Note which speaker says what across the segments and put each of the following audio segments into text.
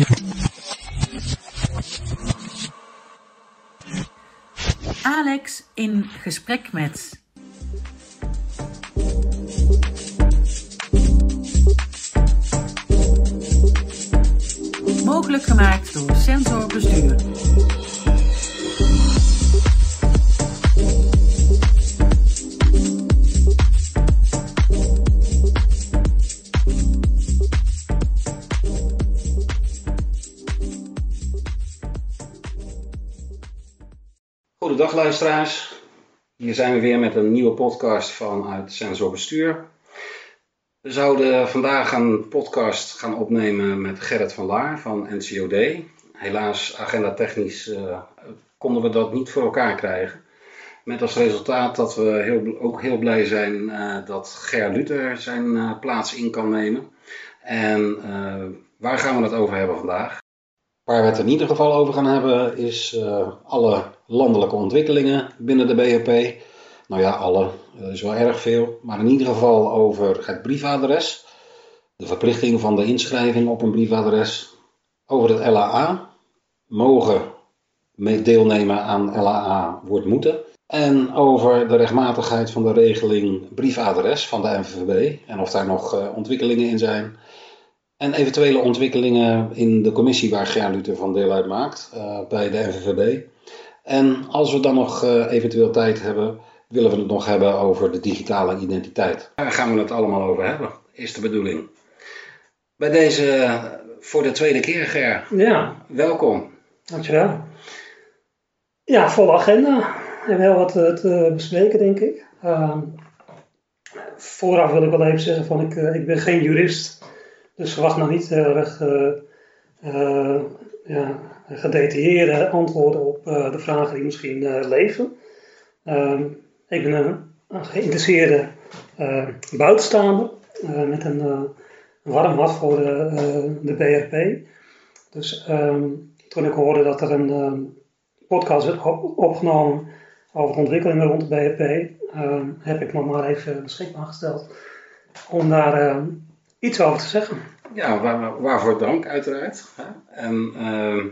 Speaker 1: Alex in gesprek met. Mogelijk gemaakt door Sensor.
Speaker 2: Goedendag luisteraars. Hier zijn we weer met een nieuwe podcast vanuit Sensor Bestuur. We zouden vandaag een podcast gaan opnemen met Gerrit van Laar van NCOD. Helaas, agenda technisch uh, konden we dat niet voor elkaar krijgen. Met als resultaat dat we heel, ook heel blij zijn uh, dat Ger Luther zijn uh, plaats in kan nemen. En waar gaan we het over hebben vandaag? Waar we het in ieder geval over gaan hebben is alle landelijke ontwikkelingen binnen de BHP. Nou ja, alle, dat is wel erg veel. Maar in ieder geval over het briefadres. De verplichting van de inschrijving op een briefadres. Over het LAA. Mogen deelnemen aan LAA wordt moeten. En over de rechtmatigheid van de regeling briefadres van de NVVB. En of daar nog uh, ontwikkelingen in zijn. En eventuele ontwikkelingen in de commissie waar Gerlute van deel uitmaakt. Uh, bij de NVVB. En als we dan nog uh, eventueel tijd hebben, willen we het nog hebben over de digitale identiteit. Daar gaan we het allemaal over hebben, is de bedoeling. Bij deze, voor de tweede keer Ger.
Speaker 3: Ja.
Speaker 2: Welkom.
Speaker 3: Dankjewel. Ja, volle agenda. We hebben heel wat uh, te bespreken, denk ik. vooraf wil ik wel even zeggen van ik, ik ben geen jurist. Dus verwacht nou niet heel erg ja, gedetailleerde antwoorden op de vragen die misschien leven. Uh, ik ben een, geïnteresseerde buitenstaander met een, warm hart voor de, de BRP. Dus um, toen ik hoorde dat er een podcast werd opgenomen over de ontwikkelingen rond de BRP, heb ik me maar even beschikbaar gesteld om daar iets over te zeggen.
Speaker 2: Ja, waar, waarvoor dank uiteraard. En uh,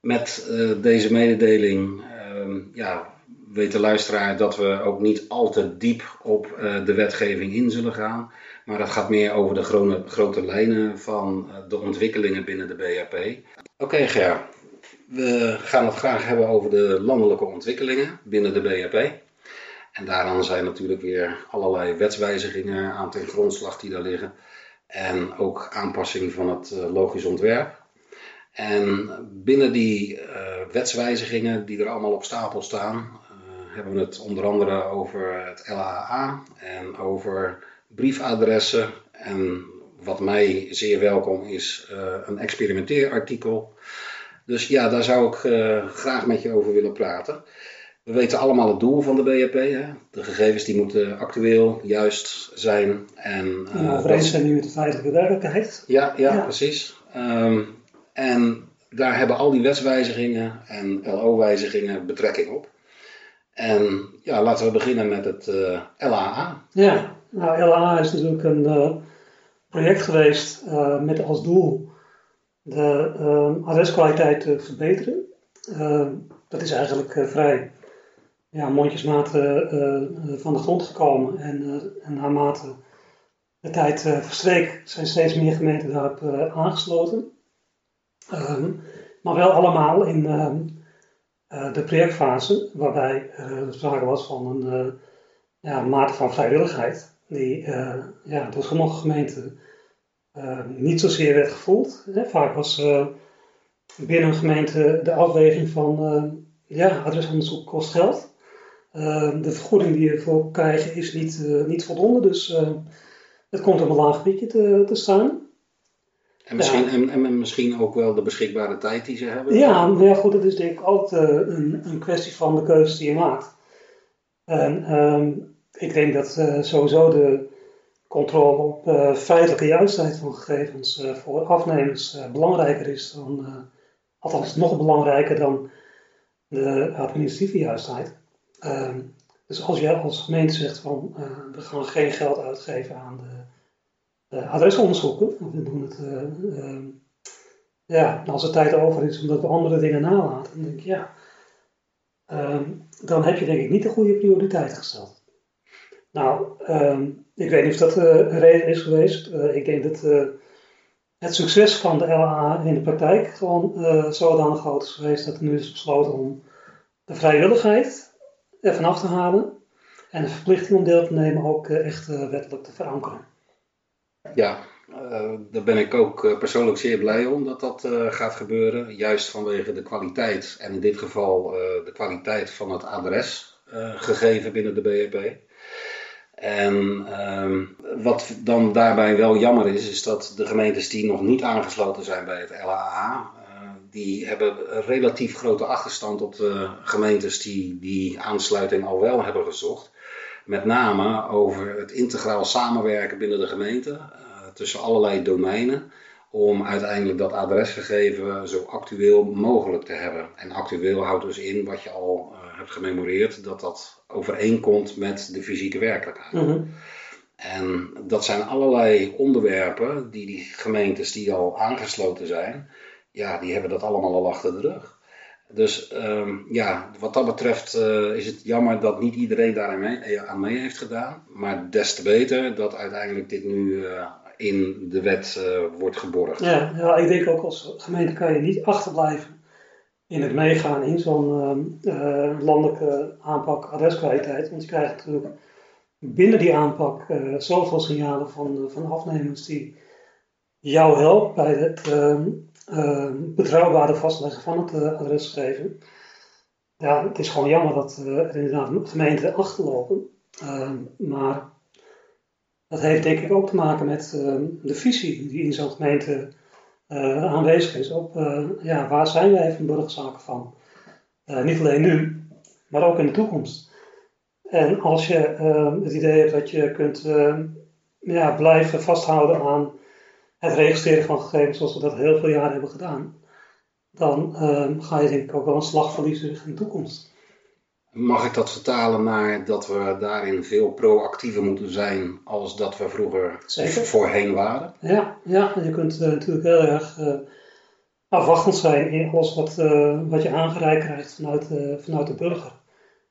Speaker 2: met uh, deze mededeling uh, ja, weet de luisteraar dat we ook niet al te diep op uh, de wetgeving in zullen gaan. Maar dat gaat meer over de grote, grote lijnen van de ontwikkelingen binnen de BHP. Oké Ger, we gaan het graag hebben over de landelijke ontwikkelingen binnen de BHP. En daaraan zijn natuurlijk weer allerlei wetswijzigingen aan ten grondslag die daar liggen. En ook aanpassing van het logisch ontwerp. En binnen die uh, wetswijzigingen die er allemaal op stapel staan, uh, hebben we het onder andere over het LAA en over briefadressen. En wat mij zeer welkom is, een experimenteerartikel. Dus ja, daar zou ik graag met je over willen praten. We weten allemaal het doel van de BHP. Hè? De gegevens die moeten actueel, juist zijn. En,
Speaker 3: uh, overeenstemming met de feitelijke werkelijkheid.
Speaker 2: Ja, ja, ja. precies. Um, en daar hebben al die wetswijzigingen en LO-wijzigingen betrekking op. En ja, laten we beginnen met het uh, LAA.
Speaker 3: Ja, nou LAA is natuurlijk een uh, project geweest uh, met als doel de adreskwaliteit te verbeteren. dat is eigenlijk vrij ja, mondjesmaat van de grond gekomen. En, en naarmate de tijd verstreek zijn steeds meer gemeenten daarop aangesloten. Um, maar wel allemaal in uh, de projectfase, waarbij er sprake was van een ja, mate van vrijwilligheid, die ja, door sommige gemeenten niet zozeer werd gevoeld. Vaak was binnen een gemeente de afweging van ja, adresonderzoek kost geld. De vergoeding die je ervoor krijgt is niet, niet voldoende, dus het komt op een laag gebiedje te, te staan.
Speaker 2: En misschien, ja. en, en, misschien ook wel de beschikbare tijd die ze hebben?
Speaker 3: Ja, maar ja, goed, dat is denk ik altijd uh, een, een kwestie van de keuze die je maakt. En um, ik denk dat uh, sowieso de controle op uh, feitelijke juistheid van gegevens voor afnemers belangrijker is dan, althans nog belangrijker dan de administratieve juistheid. Um, dus als jij als gemeente zegt van we gaan geen geld uitgeven aan de uh, adresonderzoeken. We doen het uh, uh, ja, als er tijd over is omdat we andere dingen nalaten, dan denk ik ja, ehm, dan heb je denk ik niet de goede prioriteit gesteld. Nou, ehm, ik weet niet of dat uh, een reden is geweest. Ik denk dat het succes van de LAA in de praktijk gewoon zodanig groot is geweest dat er nu is besloten om de vrijwilligheid ervan af te halen en de verplichting om deel te nemen ook echt wettelijk te verankeren.
Speaker 2: Ja, uh, daar ben ik ook persoonlijk zeer blij om dat dat gaat gebeuren. Juist vanwege de kwaliteit en in dit geval de kwaliteit van het adres gegeven binnen de BEP. En ehm, wat dan daarbij wel jammer is, is dat de gemeentes die nog niet aangesloten zijn bij het LAA, die hebben een relatief grote achterstand op de gemeentes die die aansluiting al wel hebben gezocht. Met name over het integraal samenwerken binnen de gemeente tussen allerlei domeinen om uiteindelijk dat adresgegeven zo actueel mogelijk te hebben. En actueel houdt dus in wat je al uh, hebt gememoreerd, dat dat overeenkomt met de fysieke werkelijkheid.
Speaker 3: Mhm.
Speaker 2: En dat zijn allerlei onderwerpen die die gemeentes die al aangesloten zijn, ja, die hebben dat allemaal al achter de rug. Dus um, ja, wat dat betreft uh, is het jammer dat niet iedereen daar aan mee, aan mee, heeft gedaan. Maar des te beter dat uiteindelijk dit nu uh, in de wet uh, wordt geborgd.
Speaker 3: Ja, ja, ik denk ook als gemeente kan je niet achterblijven in het meegaan in zo'n uh, landelijke aanpak adreskwaliteit. Want je krijgt natuurlijk binnen die aanpak zoveel signalen van, van afnemers die jou helpen bij het betrouwbare vastleggen van het adresgegeven. Ja, het is gewoon jammer dat er inderdaad gemeenten achterlopen. maar dat heeft denk ik ook te maken met uh, de visie die in zo'n gemeente uh, aanwezig is. Op uh, ja, waar zijn wij van burgerzaken van? niet alleen nu, maar ook in de toekomst. En als je ehm, het idee hebt dat je kunt ehm, ja, blijven vasthouden aan het registreren van gegevens zoals we dat heel veel jaren hebben gedaan, dan ga je denk ik ook wel een slag verliezen in de toekomst.
Speaker 2: Mag ik dat vertalen naar dat we daarin veel proactiever moeten zijn als dat we vroeger
Speaker 3: Zeker.
Speaker 2: voorheen waren?
Speaker 3: Ja, ja je kunt uh, natuurlijk heel erg uh, afwachtend zijn in alles wat, uh, wat je aangereikt krijgt vanuit, vanuit de burger.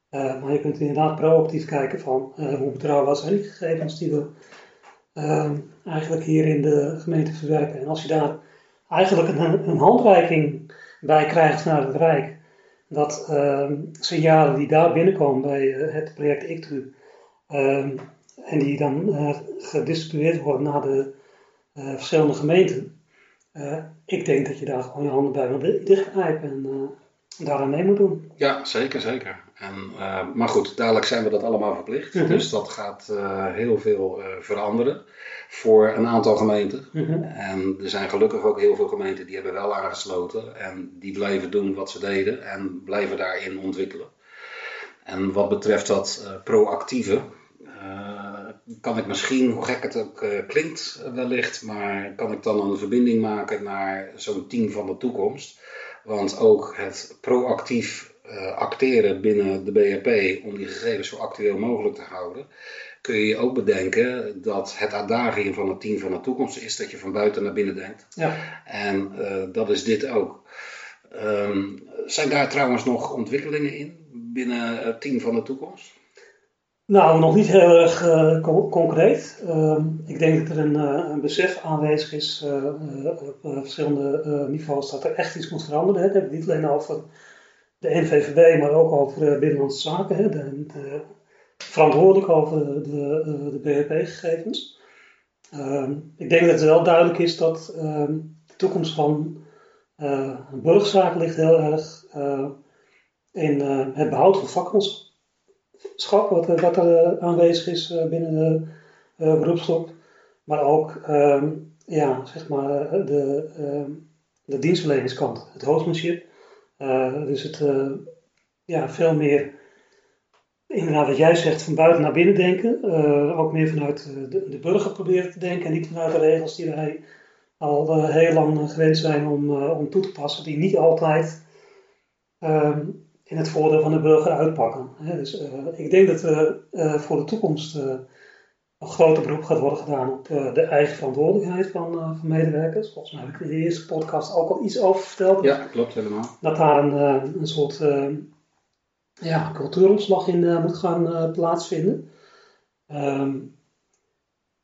Speaker 3: maar je kunt inderdaad proactief kijken van hoe betrouwbaar zijn die gegevens die we eigenlijk hier in de gemeente verwerken. En als je daar eigenlijk een, een handreiking bij krijgt vanuit het Rijk, dat uh, signalen die daar binnenkomen bij uh, het project ICTU uh, en die dan uh, gedistribueerd worden naar de verschillende gemeenten. ik denk dat je daar gewoon je handen bij wil dichtknijpen en daaraan mee moet doen.
Speaker 2: Ja, zeker, zeker. En, maar goed, dadelijk zijn we dat allemaal verplicht.
Speaker 3: Mhm.
Speaker 2: Dus dat gaat heel veel veranderen voor een aantal gemeenten.
Speaker 3: Mhm.
Speaker 2: En er zijn gelukkig ook heel veel gemeenten die hebben wel aangesloten en die blijven doen wat ze deden en blijven daarin ontwikkelen. En wat betreft dat proactieve, kan ik misschien, hoe gek het ook klinkt wellicht, maar kan ik dan een verbinding maken naar zo'n team van de toekomst. Want ook het proactief acteren binnen de BRP om die gegevens zo actueel mogelijk te houden, kun je je ook bedenken dat het adagium van het team van de toekomst is dat je van buiten naar binnen denkt.
Speaker 3: Ja.
Speaker 2: En uh, dat is dit ook. Um, zijn daar trouwens nog ontwikkelingen in binnen het team van de toekomst?
Speaker 3: Nou, nog niet heel erg uh, co concreet. Uh, ik denk dat er een, uh, een besef aanwezig is op verschillende niveaus dat er echt iets moet veranderen. Hè. Het hebben niet alleen over de NVVB, maar ook over binnenlandse zaken. De, de, verantwoordelijk over de, de, de BHP-gegevens. Um, ik denk dat het wel duidelijk is dat um, de toekomst van uh, ligt heel erg uh, in het behoud van vakmanschap, wat, wat er aanwezig is binnen de beroepsgroep. Maar ook um, ja, zeg maar de, de dienstverleningskant, het hoofdmanship. Dus het ja, veel meer inderdaad wat jij zegt, van buiten naar binnen denken. Uh, ook meer vanuit de, de, burger proberen te denken en niet vanuit de regels die wij al heel lang gewend zijn om, om toe te passen, die niet altijd ehm, in het voordeel van de burger uitpakken. Dus ik denk dat we voor de toekomst een groter beroep gaat worden gedaan op de eigen verantwoordelijkheid van, van medewerkers. Volgens mij heb ik in de eerste podcast ook al iets over verteld.
Speaker 2: Ja, klopt helemaal.
Speaker 3: Dat daar een, een soort ja, cultuuromslag in moet gaan plaatsvinden. Ehm,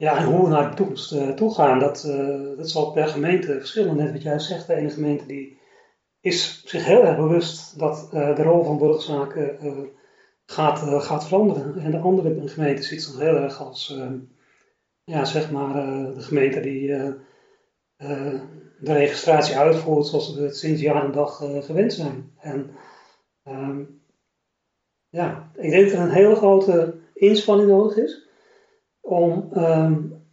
Speaker 3: ja, en hoe we naar de toekomst uh, toe gaan, dat, uh, dat zal per gemeente verschillen. Net wat jij zegt, de ene gemeente die is zich heel erg bewust dat uh, de rol van burgerzaken gaat, gaat veranderen. En de andere gemeente ziet zich heel erg als, ja, zeg maar, de gemeente die de registratie uitvoert zoals we het sinds jaar en dag gewend zijn. En um, ja, ik denk dat er een hele grote inspanning nodig is om um,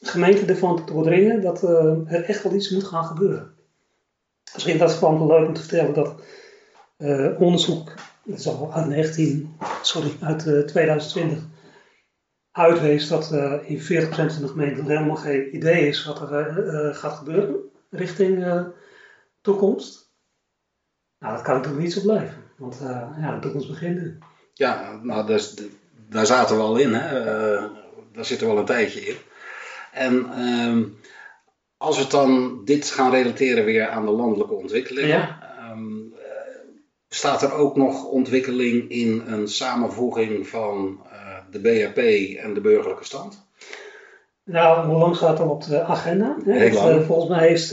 Speaker 3: gemeenten ervan te doordringen dat er echt wel iets moet gaan gebeuren. Misschien dat het leuk om te vertellen dat onderzoek, dat is al uit 19, sorry, uit uh, 2020, uitwees dat in 40% van de gemeenten helemaal geen idee is wat er gaat gebeuren richting toekomst. Nou, dat kan natuurlijk niet zo blijven, want ja, de toekomst begint nu.
Speaker 2: Ja, nou, dus, daar zaten we al in. Hè? daar zit er wel een tijdje in. En ehm, als we dan dit gaan relateren weer aan de landelijke ontwikkelingen, eh, staat er ook nog ontwikkeling in een samenvoeging van uh, de BHP en de burgerlijke stand?
Speaker 3: Nou, hoe lang staat er op de agenda?
Speaker 2: Heel lang.
Speaker 3: Uh, volgens mij is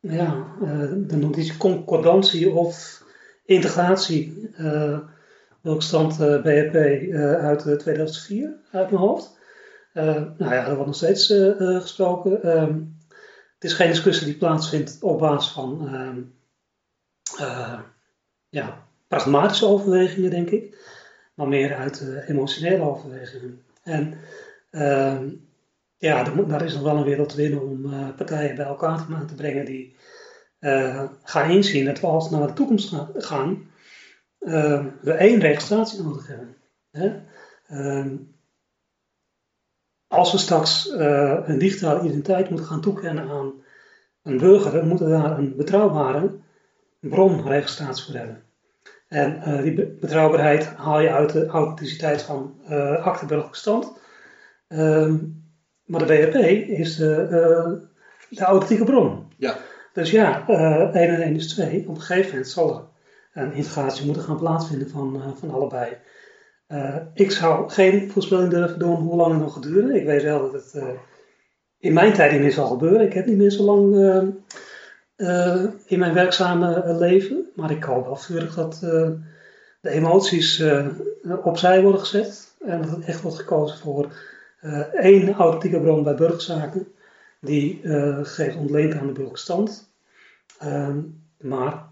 Speaker 3: ja, de notitie concordantie of integratie welke stand uh, BHP uh, uit 2004 eh, uit mijn hoofd. Nou ja, er wordt nog steeds gesproken. Um, het is geen discussie die plaatsvindt op basis van um, ja, pragmatische overwegingen, denk ik, maar meer uit emotionele overwegingen. En uh, ja, daar is nog wel een wereld te winnen om uh, partijen bij elkaar te, te brengen die uh, gaan inzien dat we als naar de toekomst gaan, uh, we één registratie nodig hebben. Hè? Uh, als we straks een digitale identiteit moeten gaan toekennen aan een burger, dan moeten we daar een betrouwbare bronregistratie voor hebben. En uh, die betrouwbaarheid haal je uit de authenticiteit van uh, akteburgerlijk stand. Ehm, maar de BHP is de, de authentieke bron.
Speaker 2: Ja.
Speaker 3: Dus ja, 1 en 1 is 2. Op een gegeven moment zal er een integratie moeten gaan plaatsvinden van, van allebei. Ik zou geen voorspelling durven doen hoe lang het nog gaat duren. Ik weet wel dat het in mijn tijd niet meer zal gebeuren. Ik heb niet meer zo lang in mijn werkzame leven. Maar ik hoop wel vurig dat de emoties opzij worden gezet. En dat het echt wordt gekozen voor één authentieke bron bij burgerzaken. Die geeft ontleend aan de burgerstand. Ehm, maar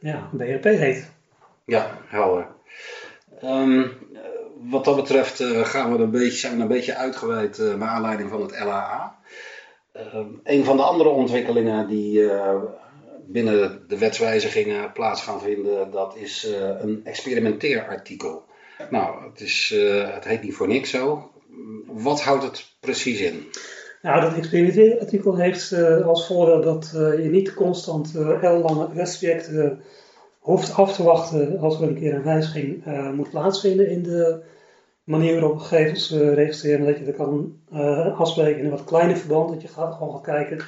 Speaker 3: ja, BRP heet.
Speaker 2: Ja, helder. Um, wat dat betreft gaan we een beetje, zijn we een beetje uitgeweid naar aanleiding van het LAA. Uh, een van de andere ontwikkelingen die binnen de wetswijzigingen plaats gaan vinden, dat is een experimenteerartikel. Nou, het, is, het heet niet voor niks zo. Wat houdt het precies in?
Speaker 3: Nou, dat experimenteerartikel heeft als voordeel dat je niet constant uh, ellenlange wetstrajecten hoeft af te wachten als er een keer een wijziging moet plaatsvinden in de manier waarop gegevens registreren. Dat je dat kan afspreken in een wat kleiner verband, dat je gaat, gewoon gaat kijken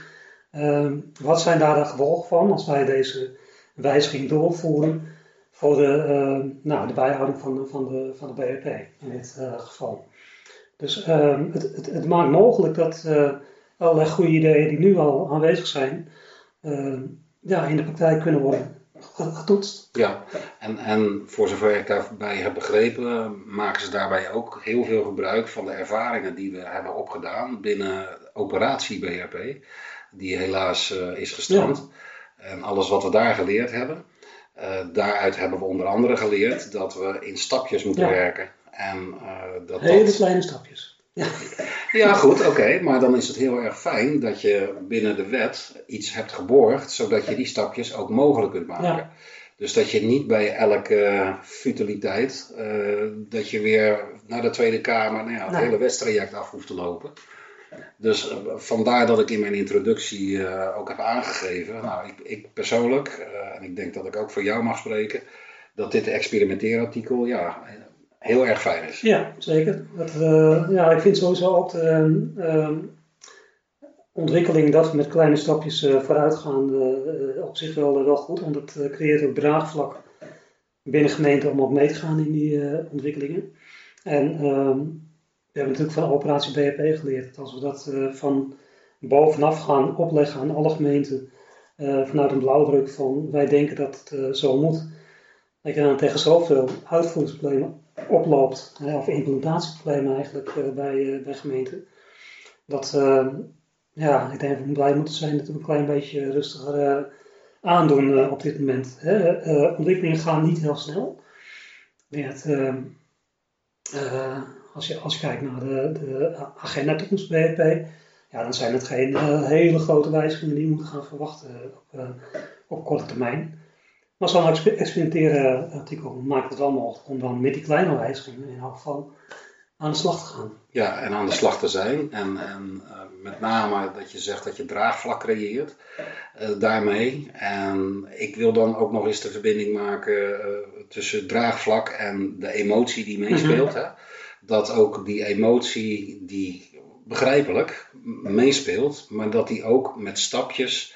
Speaker 3: ehm, wat zijn daar de gevolgen van als wij deze wijziging doorvoeren voor de, nou, de bijhouding van, van, de, van de BRP in dit geval. Dus ehm, het, het, het, maakt mogelijk dat allerlei goede ideeën die nu al aanwezig zijn, ehm, ja, in de praktijk kunnen worden getoetst.
Speaker 2: Ja, en, en voor zover ik daarbij heb begrepen, maken ze daarbij ook heel veel gebruik van de ervaringen die we hebben opgedaan binnen operatie BRP, die helaas uh, is gestrand. En alles wat we daar geleerd hebben. Uh, daaruit hebben we onder andere geleerd dat we in stapjes moeten werken. En, uh, dat
Speaker 3: Hele dat... kleine stapjes.
Speaker 2: Ja, ja goed, oké. Maar dan is het heel erg fijn dat je binnen de wet iets hebt geborgd, zodat je die stapjes ook mogelijk kunt maken. Ja. Dus dat je niet bij elke futiliteit, uh, dat je weer naar de Tweede Kamer, nou ja, het nee. hele wetstraject af hoeft te lopen. Dus uh, vandaar dat ik in mijn introductie uh, ook heb aangegeven, nou ik, ik persoonlijk, en ik denk dat ik ook voor jou mag spreken, dat dit experimenteerartikel, ja, heel erg fijn is.
Speaker 3: Ja, zeker. Dat, eh, ja, ik vind sowieso ook de ehm, ontwikkeling dat we met kleine stapjes uh, vooruit gaan uh, op zich wel, wel goed. Want het creëert ook draagvlak binnen gemeenten om ook mee te gaan in die ontwikkelingen. En ehm, we hebben natuurlijk van operatie BHP geleerd dat als we dat van bovenaf gaan opleggen aan alle gemeenten vanuit een blauwdruk van wij denken dat het zo moet, dat je dan tegen zoveel uitvoeringsproblemen oploopt, hè, of implementatieproblemen eigenlijk uh, bij, uh, bij gemeenten. Dat, uh, ja, ik denk dat we blij moeten zijn dat we een klein beetje rustiger aandoen op dit moment. Hè. ontwikkelingen gaan niet heel snel. Dat, als, je, als je kijkt naar de, de agenda toekomst BHP, ja, dan zijn het geen hele grote wijzigingen die je moet gaan verwachten op, op korte termijn. Maar zo'n experimenteren artikel maakt het mogelijk om dan met die kleine wijzigingen in elk geval aan de slag te gaan.
Speaker 2: Ja, en aan de slag te zijn. En, en uh, met name dat je zegt dat je draagvlak creëert uh, daarmee. En ik wil dan ook nog eens de verbinding maken uh, tussen draagvlak en de emotie die meespeelt. Mm -hmm. hè? Dat ook die emotie die begrijpelijk meespeelt, maar dat die ook met stapjes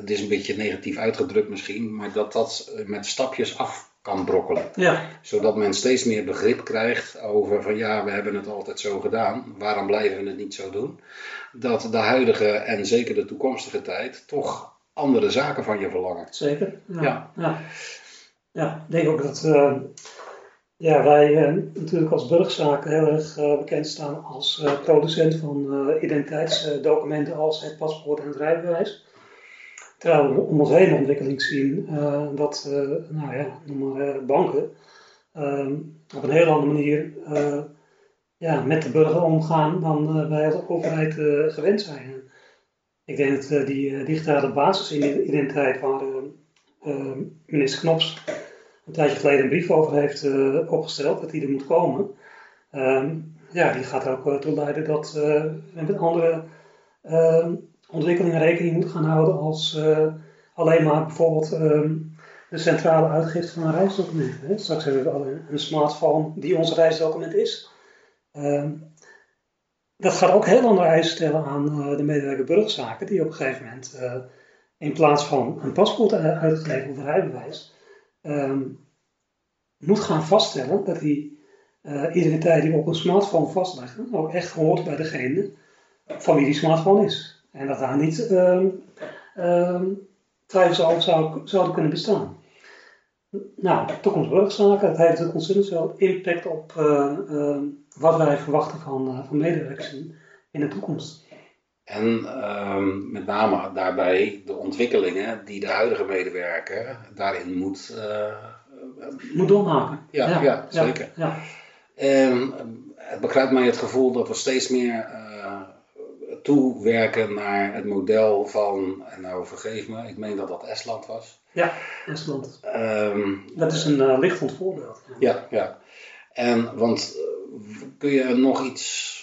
Speaker 2: het is een beetje negatief uitgedrukt misschien, maar dat dat eh, met stapjes af kan brokkelen.
Speaker 3: Ja.
Speaker 2: Zodat men steeds meer begrip krijgt over van ja, we hebben het altijd zo gedaan, waarom blijven we het niet zo doen? Dat de huidige en zeker de toekomstige tijd toch andere zaken van je verlangen.
Speaker 3: Zeker, ja. Ja, ja. ja ik denk ook dat uh, ja, wij uh, natuurlijk als burgerzaken heel erg uh, bekend staan als producent van identiteitsdocumenten als het paspoort en het rijbewijs. We om ons heen ontwikkeling zien uh, dat uh, nou ja, noem uh, banken op een heel andere manier ja, met de burger omgaan dan wij als overheid gewend zijn. Ik denk dat die digitale basisidentiteit waar minister Knops een tijdje geleden een brief over heeft opgesteld, dat die er moet komen. ja, die gaat er ook toe leiden dat we met andere ontwikkelingen rekening moet gaan houden als uh, alleen maar bijvoorbeeld um, de centrale uitgifte van een reisdocument. Hè. Straks hebben we een, een smartphone die ons reisdocument is. Um, dat gaat ook heel andere eisen stellen aan uh, de medewerker burgerzaken, die op een gegeven moment uh, in plaats van een paspoort uitgegeven of een rijbewijs, um, moet gaan vaststellen dat die identiteit die op een smartphone vastleggen ook echt hoort bij degene van wie die smartphone is. En dat daar niet um, um, twijfels over zou, zouden kunnen bestaan. Nou, toekomstburgerzaken, dat heeft natuurlijk ontzettend veel impact op uh, uh, wat wij verwachten van, uh, van medewerkers in de toekomst.
Speaker 2: En ehm, met name daarbij de ontwikkelingen die de huidige medewerker daarin moet,
Speaker 3: moet doormaken.
Speaker 2: Ja, ja, ja zeker.
Speaker 3: Ja,
Speaker 2: En het begrijpt mij het gevoel dat we steeds meer toewerken naar het model van, nou vergeef me, ik meen dat dat Estland was.
Speaker 3: Ja, Estland.
Speaker 2: Um,
Speaker 3: dat is een uh, lichtend voorbeeld.
Speaker 2: Ja, ja. En, want kun je nog iets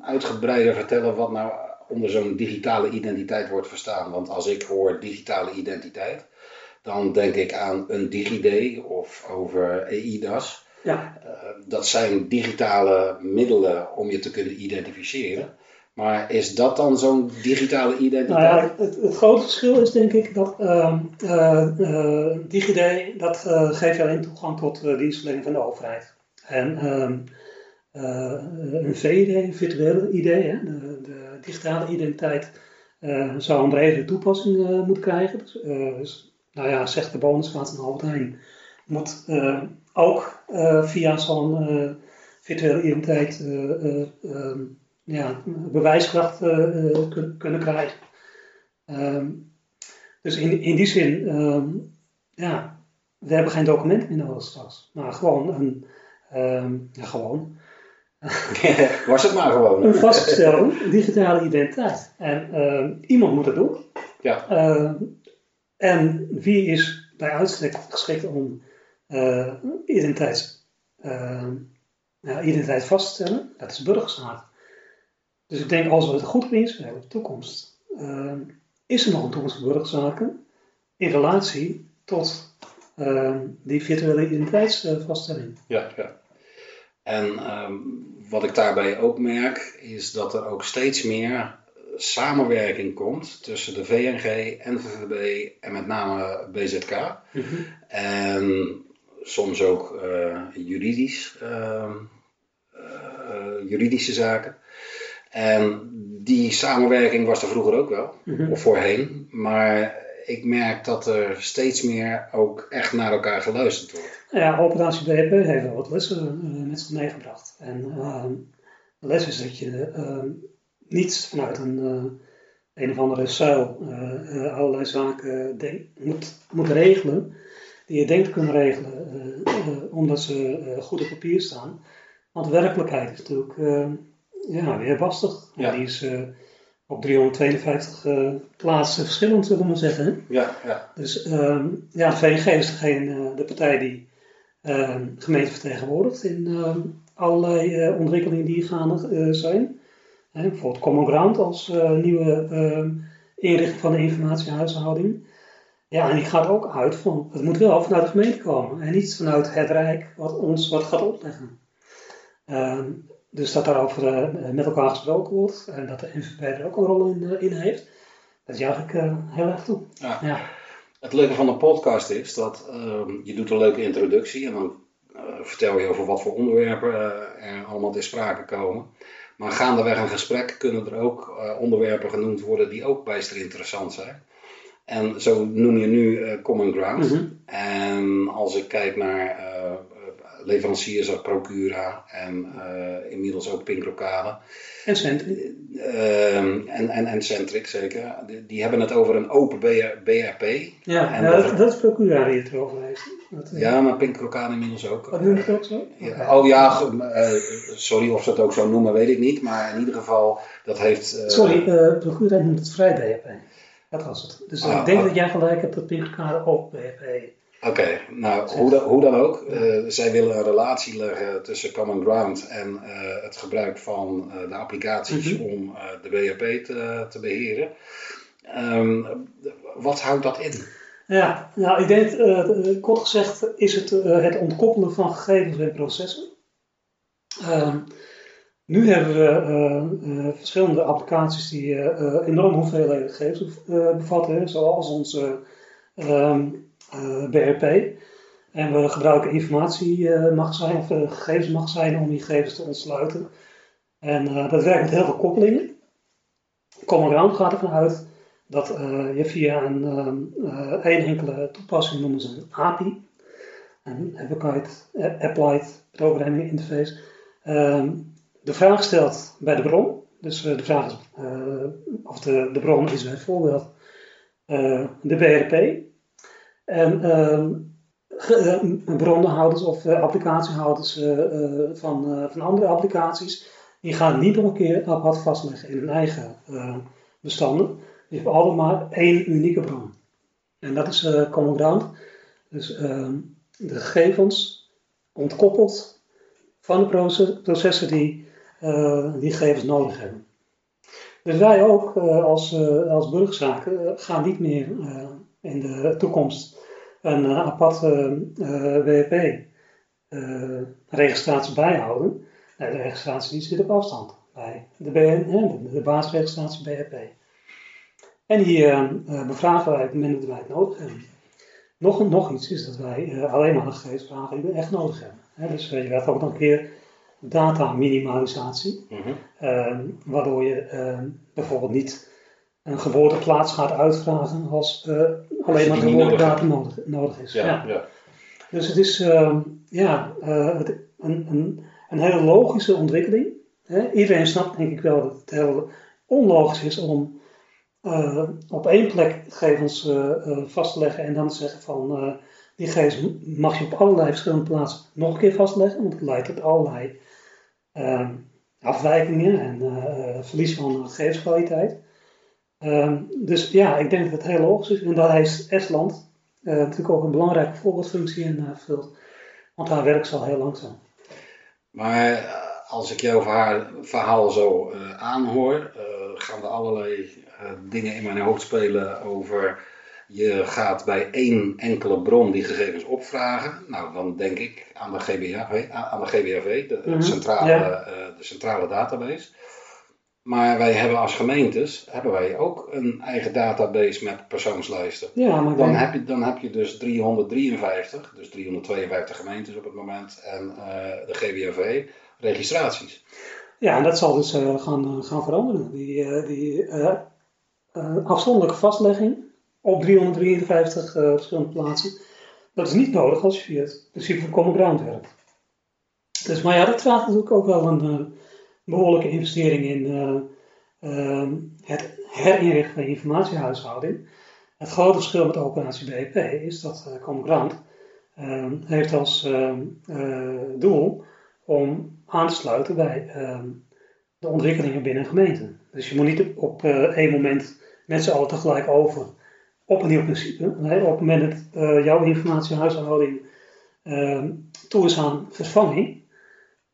Speaker 2: uitgebreider vertellen wat nou onder zo'n digitale identiteit wordt verstaan? Want als ik hoor digitale identiteit, dan denk ik aan een DigiD of over EIDAS.
Speaker 3: Ja.
Speaker 2: Uh, dat zijn digitale middelen om je te kunnen identificeren. Maar is dat dan zo'n digitale identiteit?
Speaker 3: Nou ja, het, het, grote verschil is denk ik dat uh, uh, uh, DigiD, dat geeft alleen toegang tot de dienstverlening van de overheid. En ehm, een VID, een virtuele ID, hè, de, de, digitale identiteit, zou een bredere toepassing moeten krijgen. Dus, dus, nou ja, zegt de bonusgraad van Albert Heijn, moet ook via zo'n virtuele identiteit um, ja, bewijskracht uh, kunnen krijgen. Um, dus in, in die zin, um, ja, we hebben geen documenten meer nodig straks. Maar gewoon een, um, ja, gewoon.
Speaker 2: Was het maar gewoon.
Speaker 3: een vastgestelde digitale identiteit. En iemand moet het doen.
Speaker 2: Ja.
Speaker 3: en wie is bij uitstek geschikt om uh, identiteit, ja, identiteit vast te stellen? Dat is burgerstaat. Dus ik denk, als we het goed inspelen op de toekomst, uh, is er nog een toekomst voor burgerzaken in relatie tot uh, die virtuele identiteitsvaststelling.
Speaker 2: Ja, ja. En ehm, wat ik daarbij ook merk, is dat er ook steeds meer samenwerking komt tussen de VNG, NVVB en met name BZK. En soms ook uh, juridisch, uh, uh, juridische zaken. En die samenwerking was er vroeger ook wel, of voorheen. Maar ik merk dat er steeds meer ook echt naar elkaar geluisterd wordt.
Speaker 3: Ja, Operatie BP heeft wel wat lessen met zich meegebracht. En ehm, de les is dat je ehm, niet vanuit een, een of andere zuil allerlei zaken denk, moet, moet regelen die je denkt te kunnen regelen, omdat ze goed op papier staan. Want de werkelijkheid is natuurlijk ja, weer lastig.
Speaker 2: Ja.
Speaker 3: Die is op 352 uh, plaatsen verschillend, zullen we maar zeggen.
Speaker 2: Ja, ja.
Speaker 3: Dus um, ja, de VNG is degene, uh, de partij die uh, gemeente vertegenwoordigt in allerlei ontwikkelingen die gaande zijn. bijvoorbeeld Common Ground als nieuwe ehm, inrichting van de informatiehuishouding. Ja, en die gaat ook uit van, het moet wel vanuit de gemeente komen en niet vanuit het Rijk wat ons wat gaat opleggen. Ehm, dus dat daarover uh, met elkaar gesproken wordt en dat de NVP er ook een rol in, uh, in heeft, dat juich ik uh, heel erg toe.
Speaker 2: Ja.
Speaker 3: Ja.
Speaker 2: Het leuke van de podcast is dat ehm, je doet een leuke introductie en dan vertel je over wat voor onderwerpen er allemaal ter sprake komen. Maar gaandeweg een gesprek kunnen er ook onderwerpen genoemd worden die ook bijster interessant zijn. En zo noem je nu Common Ground.
Speaker 3: Mm -hmm.
Speaker 2: En als ik kijk naar leveranciers als Procura en uh, inmiddels ook Pinkrokale.
Speaker 3: En Centric.
Speaker 2: Uh, en, en, en Centric zeker. Die, die, hebben het over een open BR, BRP.
Speaker 3: Ja,
Speaker 2: en
Speaker 3: dat, dat, dat, is Procura die het erover heeft. Dat,
Speaker 2: ja, maar Pinkrokale inmiddels ook.
Speaker 3: Wat noemt het ook zo?
Speaker 2: Ja. Oh ja, uh, sorry of ze het ook zo noemen, weet ik niet. Maar in ieder geval, dat heeft...
Speaker 3: Sorry, Procura noemt het vrij BRP. Dat was het. Dus ah, ik denk ah. dat jij gelijk hebt dat Pinkrokale ook BRP
Speaker 2: Oké, okay, nou hoe, da, hoe, dan ook. Uh, zij willen een relatie leggen tussen Common Ground en uh, het gebruik van uh, de applicaties
Speaker 3: Mhm.
Speaker 2: mm -hmm. om de BRP te, te beheren. Um, wat houdt dat in?
Speaker 3: Ja, nou ik denk, kort gezegd is het het ontkoppelen van gegevens en processen. Ehm, nu hebben we verschillende applicaties die enorme hoeveelheden gegevens bevatten, zoals onze um, uh, BRP. En we gebruiken informatiemagazijn of uh, gegevensmagazijnen om die gegevens te ontsluiten. En dat werkt met heel veel koppelingen. Common Ground gaat ervan uit dat je via een, één enkele toepassing noemen ze een API, een Applied, Applied Programming Interface, de vraag stelt bij de bron. Dus de vraag is, of de, de bron is bijvoorbeeld de BRP. En uh, bronnenhouders of uh, applicatiehouders uh, van, van andere applicaties, die gaan niet nog een keer apart vastleggen in hun eigen bestanden. Die hebben allemaal één unieke bron. En dat is Common Ground. Dus ehm, de gegevens ontkoppeld van de proces, processen die die gegevens nodig hebben. Dus wij ook als, als burgerzaken gaan niet meer in de toekomst een uh, aparte uh, WP-registratie bijhouden. Nee, de registratie die zit op afstand bij de, BN, de, de basisregistratie BHP. En die bevragen wij op het moment dat wij het nodig hebben. Nog, nog iets is dat wij alleen maar de gegevensbevraging echt nodig hebben. Dus je gaat ook nog een keer data minimalisatie,
Speaker 2: mm -hmm.
Speaker 3: waardoor je bijvoorbeeld niet een geboorteplaats gaat uitvragen als uh, alleen maar geboortedatum nodig, nodig is.
Speaker 2: Ja, ja. ja,
Speaker 3: Dus het is uh, ja, uh, het, een, een, een hele logische ontwikkeling. Hè? Iedereen snapt denk ik wel dat het heel onlogisch is om op één plek gegevens vast te leggen en dan te zeggen van die gegevens mag je op allerlei verschillende plaatsen nog een keer vastleggen, want het leidt tot allerlei afwijkingen en verlies van gegevenskwaliteit. Uh, dus ja, ik denk dat het heel logisch is. En daar heeft Estland uh, natuurlijk ook een belangrijke voorbeeldfunctie in uh. Want haar werk is al heel langzaam.
Speaker 2: Maar als ik jouw verhaal, verhaal zo aanhoor, gaan er allerlei dingen in mijn hoofd spelen over Je gaat bij één enkele bron die gegevens opvragen. Nou, dan denk ik aan de GBHV, aan de, GBHV, de,
Speaker 3: Mhm,
Speaker 2: centrale,
Speaker 3: ja.
Speaker 2: eh, de centrale database. Maar wij hebben als gemeentes hebben wij ook een eigen database met persoonslijsten.
Speaker 3: Ja, maar
Speaker 2: Dan
Speaker 3: denk-
Speaker 2: heb je, dan heb je dus 353, dus 352 gemeentes op het moment en eh, de GBHV registraties.
Speaker 3: Ja, en dat zal dus eh, gaan, eh, gaan veranderen. Die, die afzonderlijke vastlegging op 353 eh, verschillende plaatsen, dat is niet nodig als je via het principe van common ground werkt. Dus, maar ja, dat vraagt natuurlijk ook wel een behoorlijke investering in eh, ehm, het herinrichten van informatiehuishouding. Het grote verschil met operatie BIP is dat eh common ground ehm, heeft als ehm, eh, doel om aan te sluiten bij de ontwikkelingen binnen een gemeente. Dus je moet niet op één moment met z'n allen tegelijk over op een nieuw principe. Nee, op het moment dat jouw informatiehuishouding ehm toe is aan vervanging,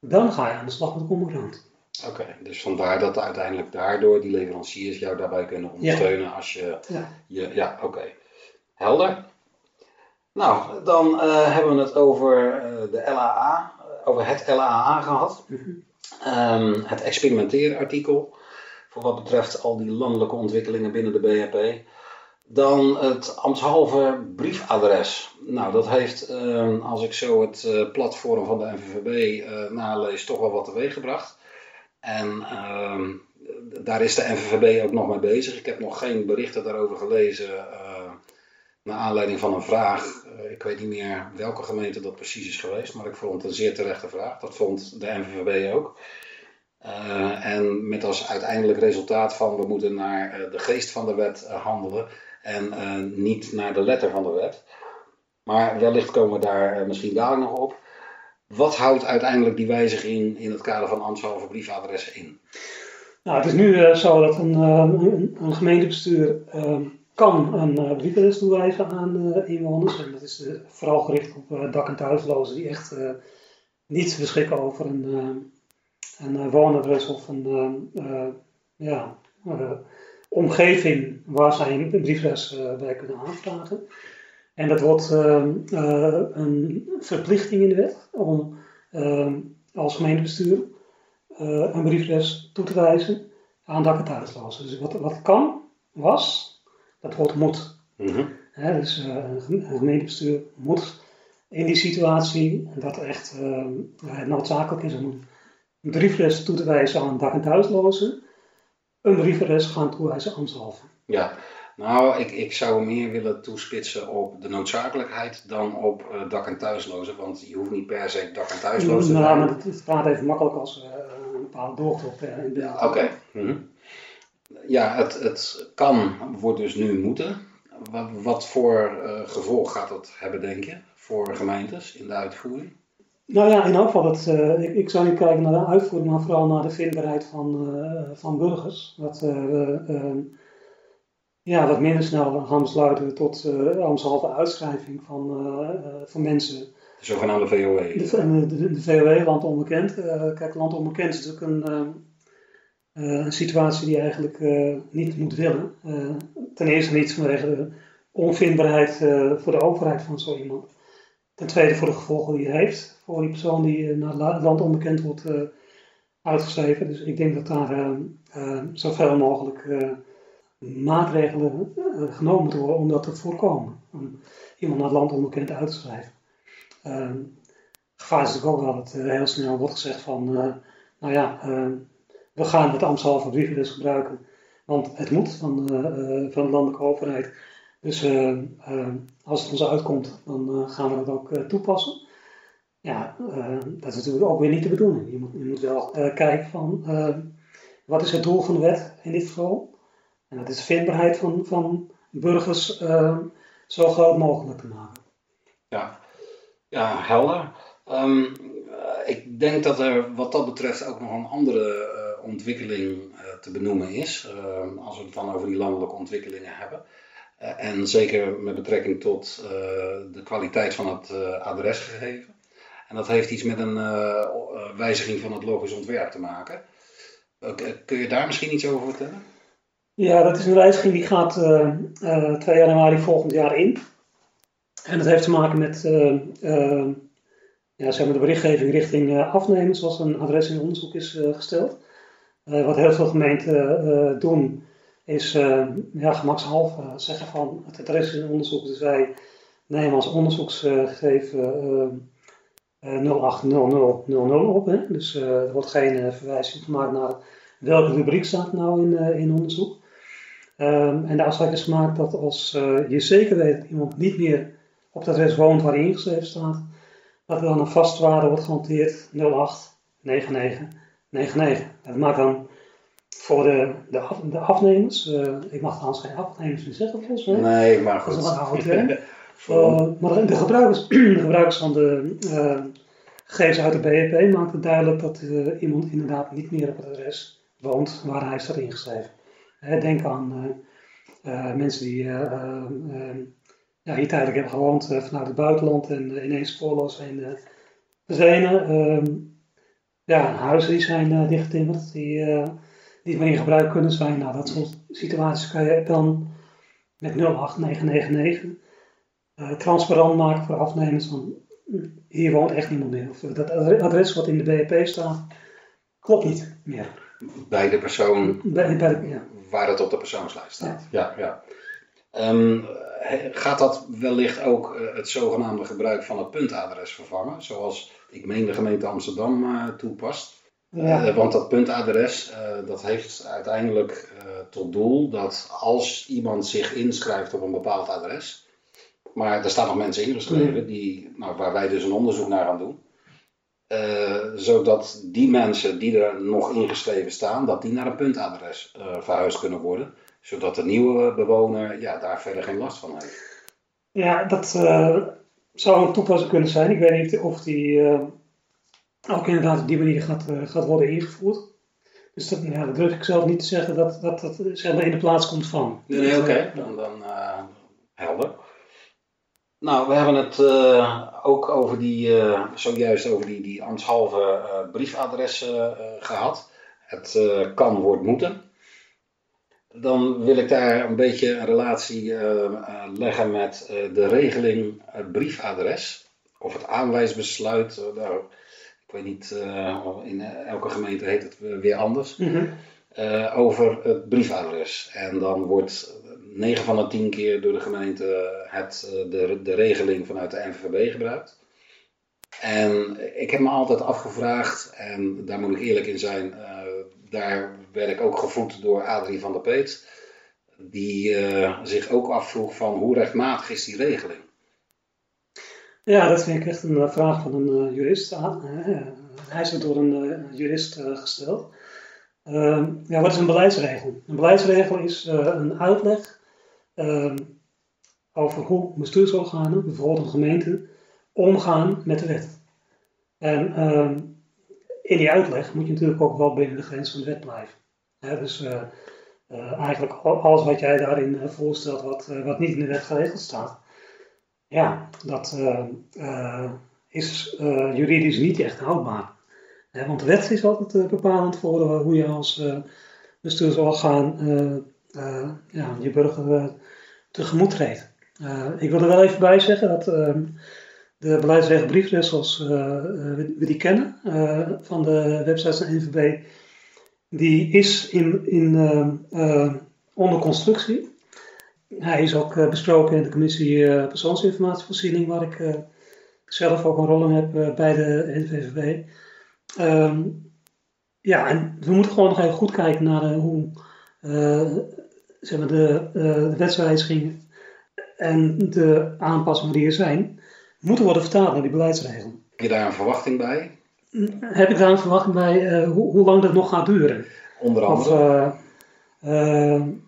Speaker 3: dan ga je aan de slag met de
Speaker 2: Oké, dus vandaar dat uiteindelijk daardoor die leveranciers jou daarbij kunnen ondersteunen als je
Speaker 3: Ja.
Speaker 2: je. Ja, oké. Helder. Nou, dan eh, hebben we het over eh, de LAA, over het LAA gehad. Ehm, het experimenteerartikel voor wat betreft al die landelijke ontwikkelingen binnen de BHP. Dan het ambtshalve briefadres. Nou, dat heeft, ehm, als ik zo het eh, platform van de NVVB nalees, toch wel wat teweeg gebracht. En ehm, daar is de NVVB ook nog mee bezig. Ik heb nog geen berichten daarover gelezen. eh, naar aanleiding van een vraag. Eh, ik weet niet meer welke gemeente dat precies is geweest, maar ik vond het een zeer terechte vraag. Dat vond de NVVB ook. Eh, en met als uiteindelijk resultaat van we moeten naar de geest van de wet handelen en niet naar de letter van de wet. Maar wellicht komen we daar misschien dadelijk nog op. Wat houdt uiteindelijk die wijziging in het kader van briefadressen in?
Speaker 3: Nou, het is nu eh, zo dat een, eh, een, een gemeentebestuur eh, kan een briefadres toewijzen aan inwoners. En dat is vooral gericht op dak- en thuislozen die echt niet beschikken over een, een woonadres of een ja, omgeving waar zij een briefadres bij kunnen aanvragen. En dat wordt eh, eh, een verplichting in de wet om eh, als gemeentebestuur eh, een briefadres toe te wijzen aan dak- en thuislozen. Dus wat, wat kan, was, dat wordt moet.
Speaker 2: Mhm.
Speaker 3: Dus eh, een geme- een gemeentebestuur moet in die situatie, dat echt eh, het noodzakelijk is om een briefadres toe te wijzen aan dak- en thuislozen, een briefadres gaan toewijzen ambtshalve.
Speaker 2: Ja, nou, ik, ik zou meer willen toespitsen op de noodzakelijkheid dan op eh, dak- en thuislozen. Want je hoeft niet per se dak- en thuisloos te
Speaker 3: Nou,
Speaker 2: zijn.
Speaker 3: maar het, het praat even makkelijk als eh, een bepaalde doorte op eh, in beeld
Speaker 2: Oké. Mhm. Ja, het, het kan wordt dus nu moeten. Wat, wat voor gevolg gaat dat hebben, denk je, voor gemeentes in de uitvoering?
Speaker 3: Nou ja, in elk geval, eh, ik, ik zou niet kijken naar de uitvoering, maar vooral naar de vindbaarheid van, van burgers. Dat eh, we eh, ja, wat minder snel gaan besluiten tot uh, ambtshalve uitschrijving van, eh, eh, van mensen.
Speaker 2: De zogenaamde VOE.
Speaker 3: De, de, de, de VOE, land onbekend. Kijk, land onbekend is natuurlijk een, situatie die je eigenlijk niet moet willen. Ten eerste niet vanwege de onvindbaarheid voor de overheid van zo iemand. Ten tweede voor de gevolgen die het heeft voor die persoon die naar la- land onbekend wordt uitgeschreven. Dus ik denk dat daar zoveel mogelijk maatregelen eh, genomen moeten worden om dat te voorkomen. Om iemand naar het land onbekend uit te schrijven. Ehm, gevaar is natuurlijk ook wel dat eh, heel snel wordt gezegd van, eh, nou ja, eh, we gaan het ambtshalve briefadres gebruiken, want het moet van, van de landelijke overheid. Dus eh, eh, als het ons uitkomt, dan gaan we dat ook toepassen. Ja, dat is natuurlijk ook weer niet de bedoeling. Je moet, je moet wel kijken van, wat is het doel van de wet in dit geval? En dat is de vindbaarheid van, van burgers eh, zo groot mogelijk te maken.
Speaker 2: Ja, ja helder. Ehm, eh, ik denk dat er wat dat betreft ook nog een andere eh, ontwikkeling eh, te benoemen is. Ehm, als we het dan over die landelijke ontwikkelingen hebben. En zeker met betrekking tot de kwaliteit van het adresgegeven. En dat heeft iets met een wijziging van het logisch ontwerp te maken. Kun je daar misschien iets over vertellen?
Speaker 3: Ja, dat is een wijziging die gaat uh, uh, 2 januari volgend jaar in. En dat heeft te maken met uh, ja, zeg maar de berichtgeving richting afnemers, zoals een adres in onderzoek is gesteld. wat heel veel gemeenten doen, is ja, gemakshalve zeggen van het adres in onderzoek. Dus wij nemen als onderzoeksgegeven 080000 op. Hè? Dus er wordt geen verwijzing gemaakt naar welke rubriek staat nou in, in onderzoek. Um, en de afspraak is gemaakt dat als uh, je zeker weet dat iemand niet meer op dat adres woont waar hij ingeschreven staat, dat er dan een vastwaarde wordt gehanteerd 089999. Dat maakt dan voor de, de, af, de afnemers, uh, ik mag trouwens geen afnemers meer zeggen volgens mij.
Speaker 2: Nee, maar goed.
Speaker 3: Dat is een term. uh, maar de gebruikers, de gebruikers van de gegevens uit de BEP maakt het duidelijk dat iemand inderdaad niet meer op het adres woont waar hij staat ingeschreven. Denk aan eh, eh, mensen die eh, ja, hier tijdelijk hebben gewoond vanuit het buitenland en ineens spoorloos zijn verdwenen. Ehm, ja, huizen die zijn dichtgetimmerd, die niet meer in gebruik kunnen zijn. Nou, dat soort situaties kan je dan met 08999 uh, transparant maken voor afnemers van hier woont echt niemand meer. Of dat adres wat in de BEP staat, klopt niet meer.
Speaker 2: Bij de persoon
Speaker 3: bij, bij ja
Speaker 2: waar het op de persoonslijst staat. Ja. ja, Um, gaat dat wellicht ook uh, het zogenaamde gebruik van het puntadres vervangen, zoals ik meen de gemeente Amsterdam uh, toepast? Ja. Uh, want dat puntadres dat heeft uiteindelijk tot doel dat als iemand zich inschrijft op een bepaald adres, maar er staan nog mensen ingeschreven die, nou, waar wij dus een onderzoek naar gaan doen. Uh, zodat die mensen die er nog ingeschreven staan, dat die naar een puntadres uh, verhuisd kunnen worden. Zodat de nieuwe bewoner ja, daar verder geen last van heeft.
Speaker 3: Ja, dat uh, zou een toepassing kunnen zijn. Ik weet niet of die ook inderdaad op die manier gaat, gaat worden ingevoerd. Dus dat, ja, dat durf ik zelf niet te zeggen dat dat, dat zeg maar in de plaats komt van.
Speaker 2: Nee, nee oké. Okay. Dan, dan helder. Nou, we hebben het uh, ook over die, uh, zojuist over die, die ambtshalve uh, briefadressen gehad. Het kan, wordt, moeten. Dan wil ik daar een beetje een relatie leggen met de regeling briefadres. Of het aanwijsbesluit. nou, ik weet niet, in elke gemeente heet het weer anders. Mm -hmm. over het briefadres. En dan wordt 9 van de 10 keer door de gemeente het, eh, de, de regeling vanuit de NVB gebruikt. En ik heb me altijd afgevraagd, en daar moet ik eerlijk in zijn, uh, daar werd ik ook gevoed door Adrie van der Peet, die uh, zich ook afvroeg van hoe rechtmatig is die regeling?
Speaker 3: Ja, dat vind ik echt een vraag van een jurist. hij is door een jurist gesteld. Ehm, ja, wat is een beleidsregel? Een beleidsregel is een uitleg Ehm, over hoe bestuursorganen, bijvoorbeeld een gemeente, omgaan met de wet. En ehm, in die uitleg moet je natuurlijk ook wel binnen de grens van de wet blijven. dus uh, uh, eigenlijk alles wat jij daarin uh, voorstelt, wat, wat niet in de wet geregeld staat, ja, dat is juridisch niet echt houdbaar. want de wet is altijd bepalend voor hoe je als bestuursorgaan ja, je burger tegemoet treedt. Uh, ik wil er wel even bij zeggen dat uh, de beleidsregel zoals we, we, die kennen van de website van NVB, die is in, in, onder constructie. Hij is ook besproken in de commissie persoonsinformatievoorziening, waar ik zelf ook een rol in heb bij de NVVB. Ehm, ja, en we moeten gewoon nog even goed kijken naar hoe zeg maar, de, uh, de wetswijzigingen en de aanpassingen die er zijn, moeten worden vertaald naar die beleidsregelen.
Speaker 2: Heb je daar een verwachting bij?
Speaker 3: Heb ik daar een verwachting bij uh, hoe, hoe, lang dat nog gaat duren?
Speaker 2: Onder andere?
Speaker 3: Of, uh,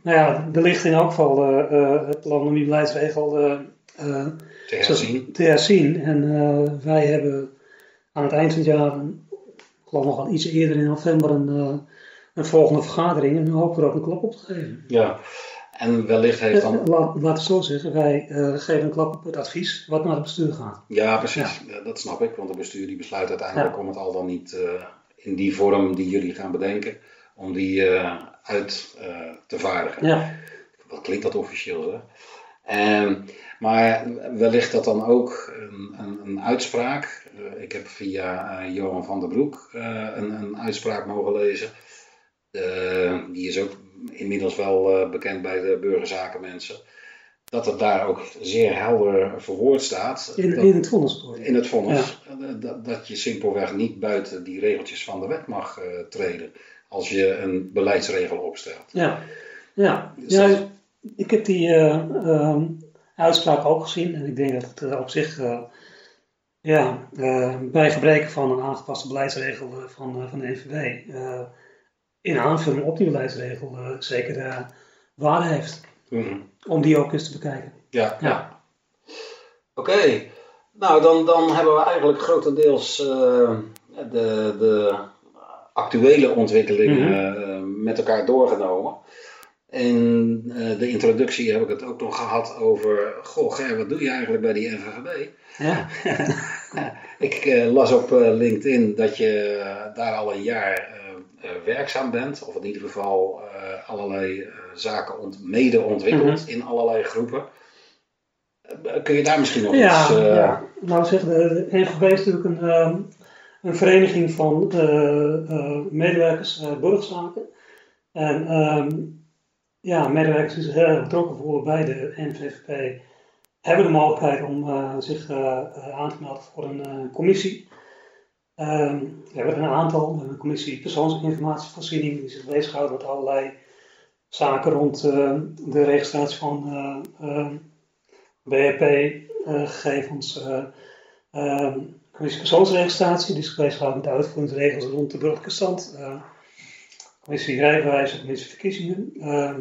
Speaker 3: nou ja, er ligt in elk geval het plan om die beleidsregel
Speaker 2: te, herzien.
Speaker 3: te herzien. En wij hebben aan het eind van het jaar, ik geloof nog wel iets eerder in november, een een volgende vergadering en hopen we ook een klap op te geven.
Speaker 2: Ja, en wellicht heeft dan...
Speaker 3: Eh, laat, laat het zo zeggen, wij uh, geven een klap op het advies wat naar het bestuur gaat.
Speaker 2: Ja, precies. Ja. Dat snap ik, want het bestuur die besluit uiteindelijk ja. om het al dan niet uh, in die vorm die jullie gaan bedenken, om die uit eh, te vaardigen.
Speaker 3: Ja.
Speaker 2: Wat klinkt dat officieel, hè? Ehm, maar wellicht dat dan ook een, een, een uitspraak. eh, ik heb via eh, Johan van der Broek eh, een, een uitspraak mogen lezen. Eh, die is ook inmiddels wel eh, bekend bij de burgerzakenmensen. Dat het daar ook zeer helder verwoord staat.
Speaker 3: In,
Speaker 2: dat-
Speaker 3: in het vonnispoor.
Speaker 2: in het vonnis. eh, Dat, dat je simpelweg niet buiten die regeltjes van de wet mag treden. Als je een beleidsregel opstelt.
Speaker 3: Ja, ja.
Speaker 2: Dus
Speaker 3: ja
Speaker 2: dat-
Speaker 3: ik heb die eh, ehm, uitspraak ook gezien en ik denk dat het op zich, ja, bij gebreken van een aangepaste beleidsregel van, van de eh, in aanvulling op die beleidsregel eh, zeker eh, waarde heeft
Speaker 2: Mhm.
Speaker 3: om die ook eens te bekijken.
Speaker 2: Ja, ja.
Speaker 3: Ja.
Speaker 2: Oké, nou dan, dan hebben we eigenlijk grotendeels eh, de, de actuele ontwikkelingen eh, met elkaar doorgenomen. In eh, de introductie heb ik het ook nog gehad over, goh Ger, wat doe je eigenlijk bij die NVVB?
Speaker 3: Ja,
Speaker 2: Ik eh, las op eh, LinkedIn dat je daar al een jaar werkzaam bent, of in ieder geval eh, allerlei eh, zaken ont mede ontwikkeld in allerlei groepen. Eh, kun je daar misschien nog
Speaker 3: ja,
Speaker 2: iets... eh,
Speaker 3: ja. Nou zeg, de, NVB is natuurlijk een, ehm, een vereniging van eh, eh, medewerkers uh, burgerzaken. En ehm, ja, medewerkers die zich heel betrokken voelen bij de NVVP hebben de mogelijkheid om eh, zich eh, eh, aan te melden voor een eh, commissie. Ehm, we hebben een aantal, een commissie persoonsinformatievoorziening die zich bezighoudt met allerlei zaken rond eh, de registratie van eh, ehm, BHP-gegevens, eh, ehm, commissie persoonsregistratie, die zich bezighoudt met de uitvoeringsregels rond de burgerlijke stand, eh, commissie rijbewijs, commissie verkiezingen. ehm,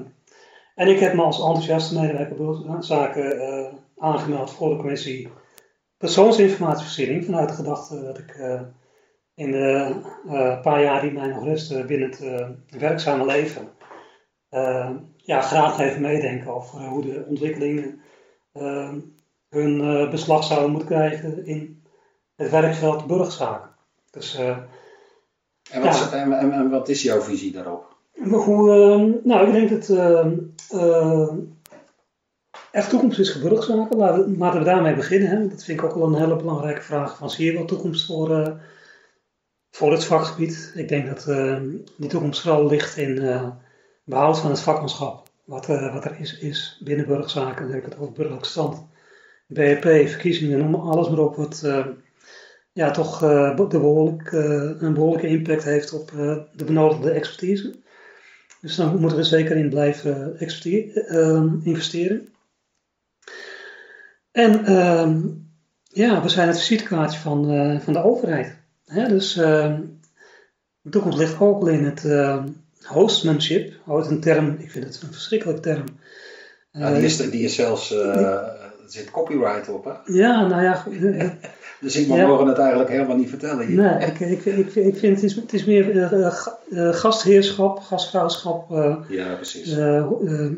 Speaker 3: en ik heb me als enthousiaste medewerker eh, aangemeld voor de commissie persoonsinformatievoorziening vanuit de gedachte dat ik eh, in de eh, paar jaar die mij nog resten binnen het eh, werkzame leven eh, ja, graag even meedenken over hoe de ontwikkelingen hun beslag zouden moeten krijgen in het werkveld burgerzaken. Dus
Speaker 2: en, wat,
Speaker 3: ja.
Speaker 2: en, en, en wat is jouw visie daarop?
Speaker 3: hoe, nou, ik denk dat er toekomst is voor burgerzaken. Laten we, laten we daarmee beginnen. Hè. Dat vind ik ook wel een hele belangrijke vraag. Van, zie je wel toekomst voor, voor het vakgebied? Ik denk dat eh, die toekomst vooral ligt in eh, behoud van het vakmanschap. Wat, eh, wat er is, is binnen burgerzaken. Dan heb ik het over burgerlijke stand. BHP, verkiezingen, noem alles maar op. Wat ja, toch de behoorlijk, eh, een behoorlijke impact heeft op de benodigde expertise. Dus daar moeten we zeker in blijven experti- eh, investeren. En ehm, ja, we zijn het visitekaartje van, van de overheid. Hè? Dus ehm, de toekomst ligt ook al in het ehm, hostmanship. Ooit een term, ik vind het een verschrikkelijke term.
Speaker 2: Ja, die, is,
Speaker 3: Eh,
Speaker 2: die is zelfs, eh, er zit copyright op hè?
Speaker 3: ja, nou ja,
Speaker 2: Dus iemand
Speaker 3: Ja.
Speaker 2: mogen het eigenlijk helemaal niet vertellen hier.
Speaker 3: Nee, ik, ik, ik, ik vind het is, het is meer eh, ga- gastheerschap, gastvrouwschap.
Speaker 2: Ja, precies.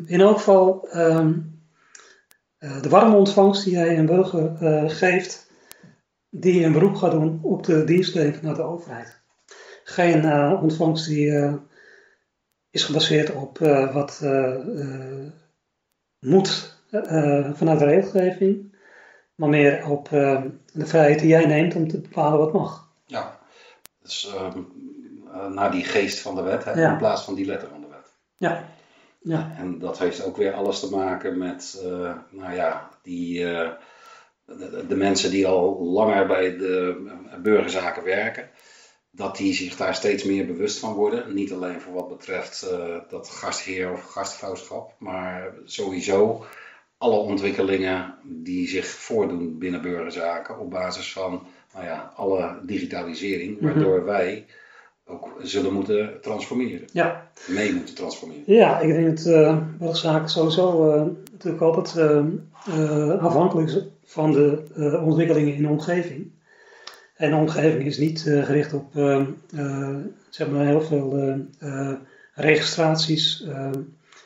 Speaker 3: in elk geval ehm, eh, de warme ontvangst die jij een burger geeft, die een beroep gaat doen op de dienstverlening vanuit de overheid. Geen eh, ontvangst die eh, is gebaseerd op eh, wat moet vanuit de regelgeving, maar meer op de vrijheid die jij neemt om te bepalen wat mag.
Speaker 2: Ja. Dus ehm, eh, naar die geest van de wet, hè,
Speaker 3: Ja.
Speaker 2: in plaats van die letter van de wet.
Speaker 3: Ja, ja,
Speaker 2: En dat heeft ook weer alles te maken met, nou ja, die, de, de mensen die al langer bij de eh, burgerzaken werken. Dat die zich daar steeds meer bewust van worden. Niet alleen voor wat betreft eh, dat gastheer of gastvrouwschap, maar sowieso alle ontwikkelingen die zich voordoen binnen burgerzaken op basis van nou ja, alle digitalisering,
Speaker 3: Mhm.
Speaker 2: waardoor wij ook zullen moeten transformeren,
Speaker 3: ja.
Speaker 2: mee moeten transformeren.
Speaker 3: Ja, ik denk dat uh, burgerzaken sowieso uh, natuurlijk altijd afhankelijk van de uh, ontwikkelingen in de omgeving. En de omgeving is niet gericht op zeg maar heel veel registraties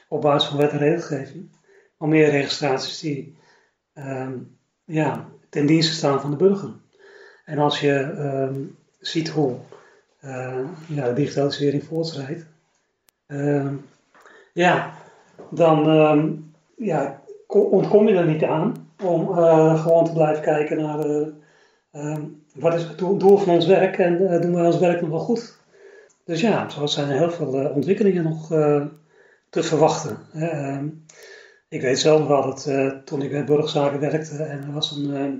Speaker 3: op basis van wet en regelgeving, maar meer registraties die ja, ten dienste staan van de burger. En als je ziet hoe ja, de digitalisering voortschrijdt, Ehm, ja, dan ehm, ja, ko- ontkom je er niet aan om eh, gewoon te blijven kijken naar eh, ehm, wat is het doel, van ons werk en eh, doen wij ons werk nog wel goed. Dus ja, zo zijn er heel veel ontwikkelingen nog te verwachten. Ehm, ik weet zelf wel dat toen ik bij burgerzaken werkte en er was een eh,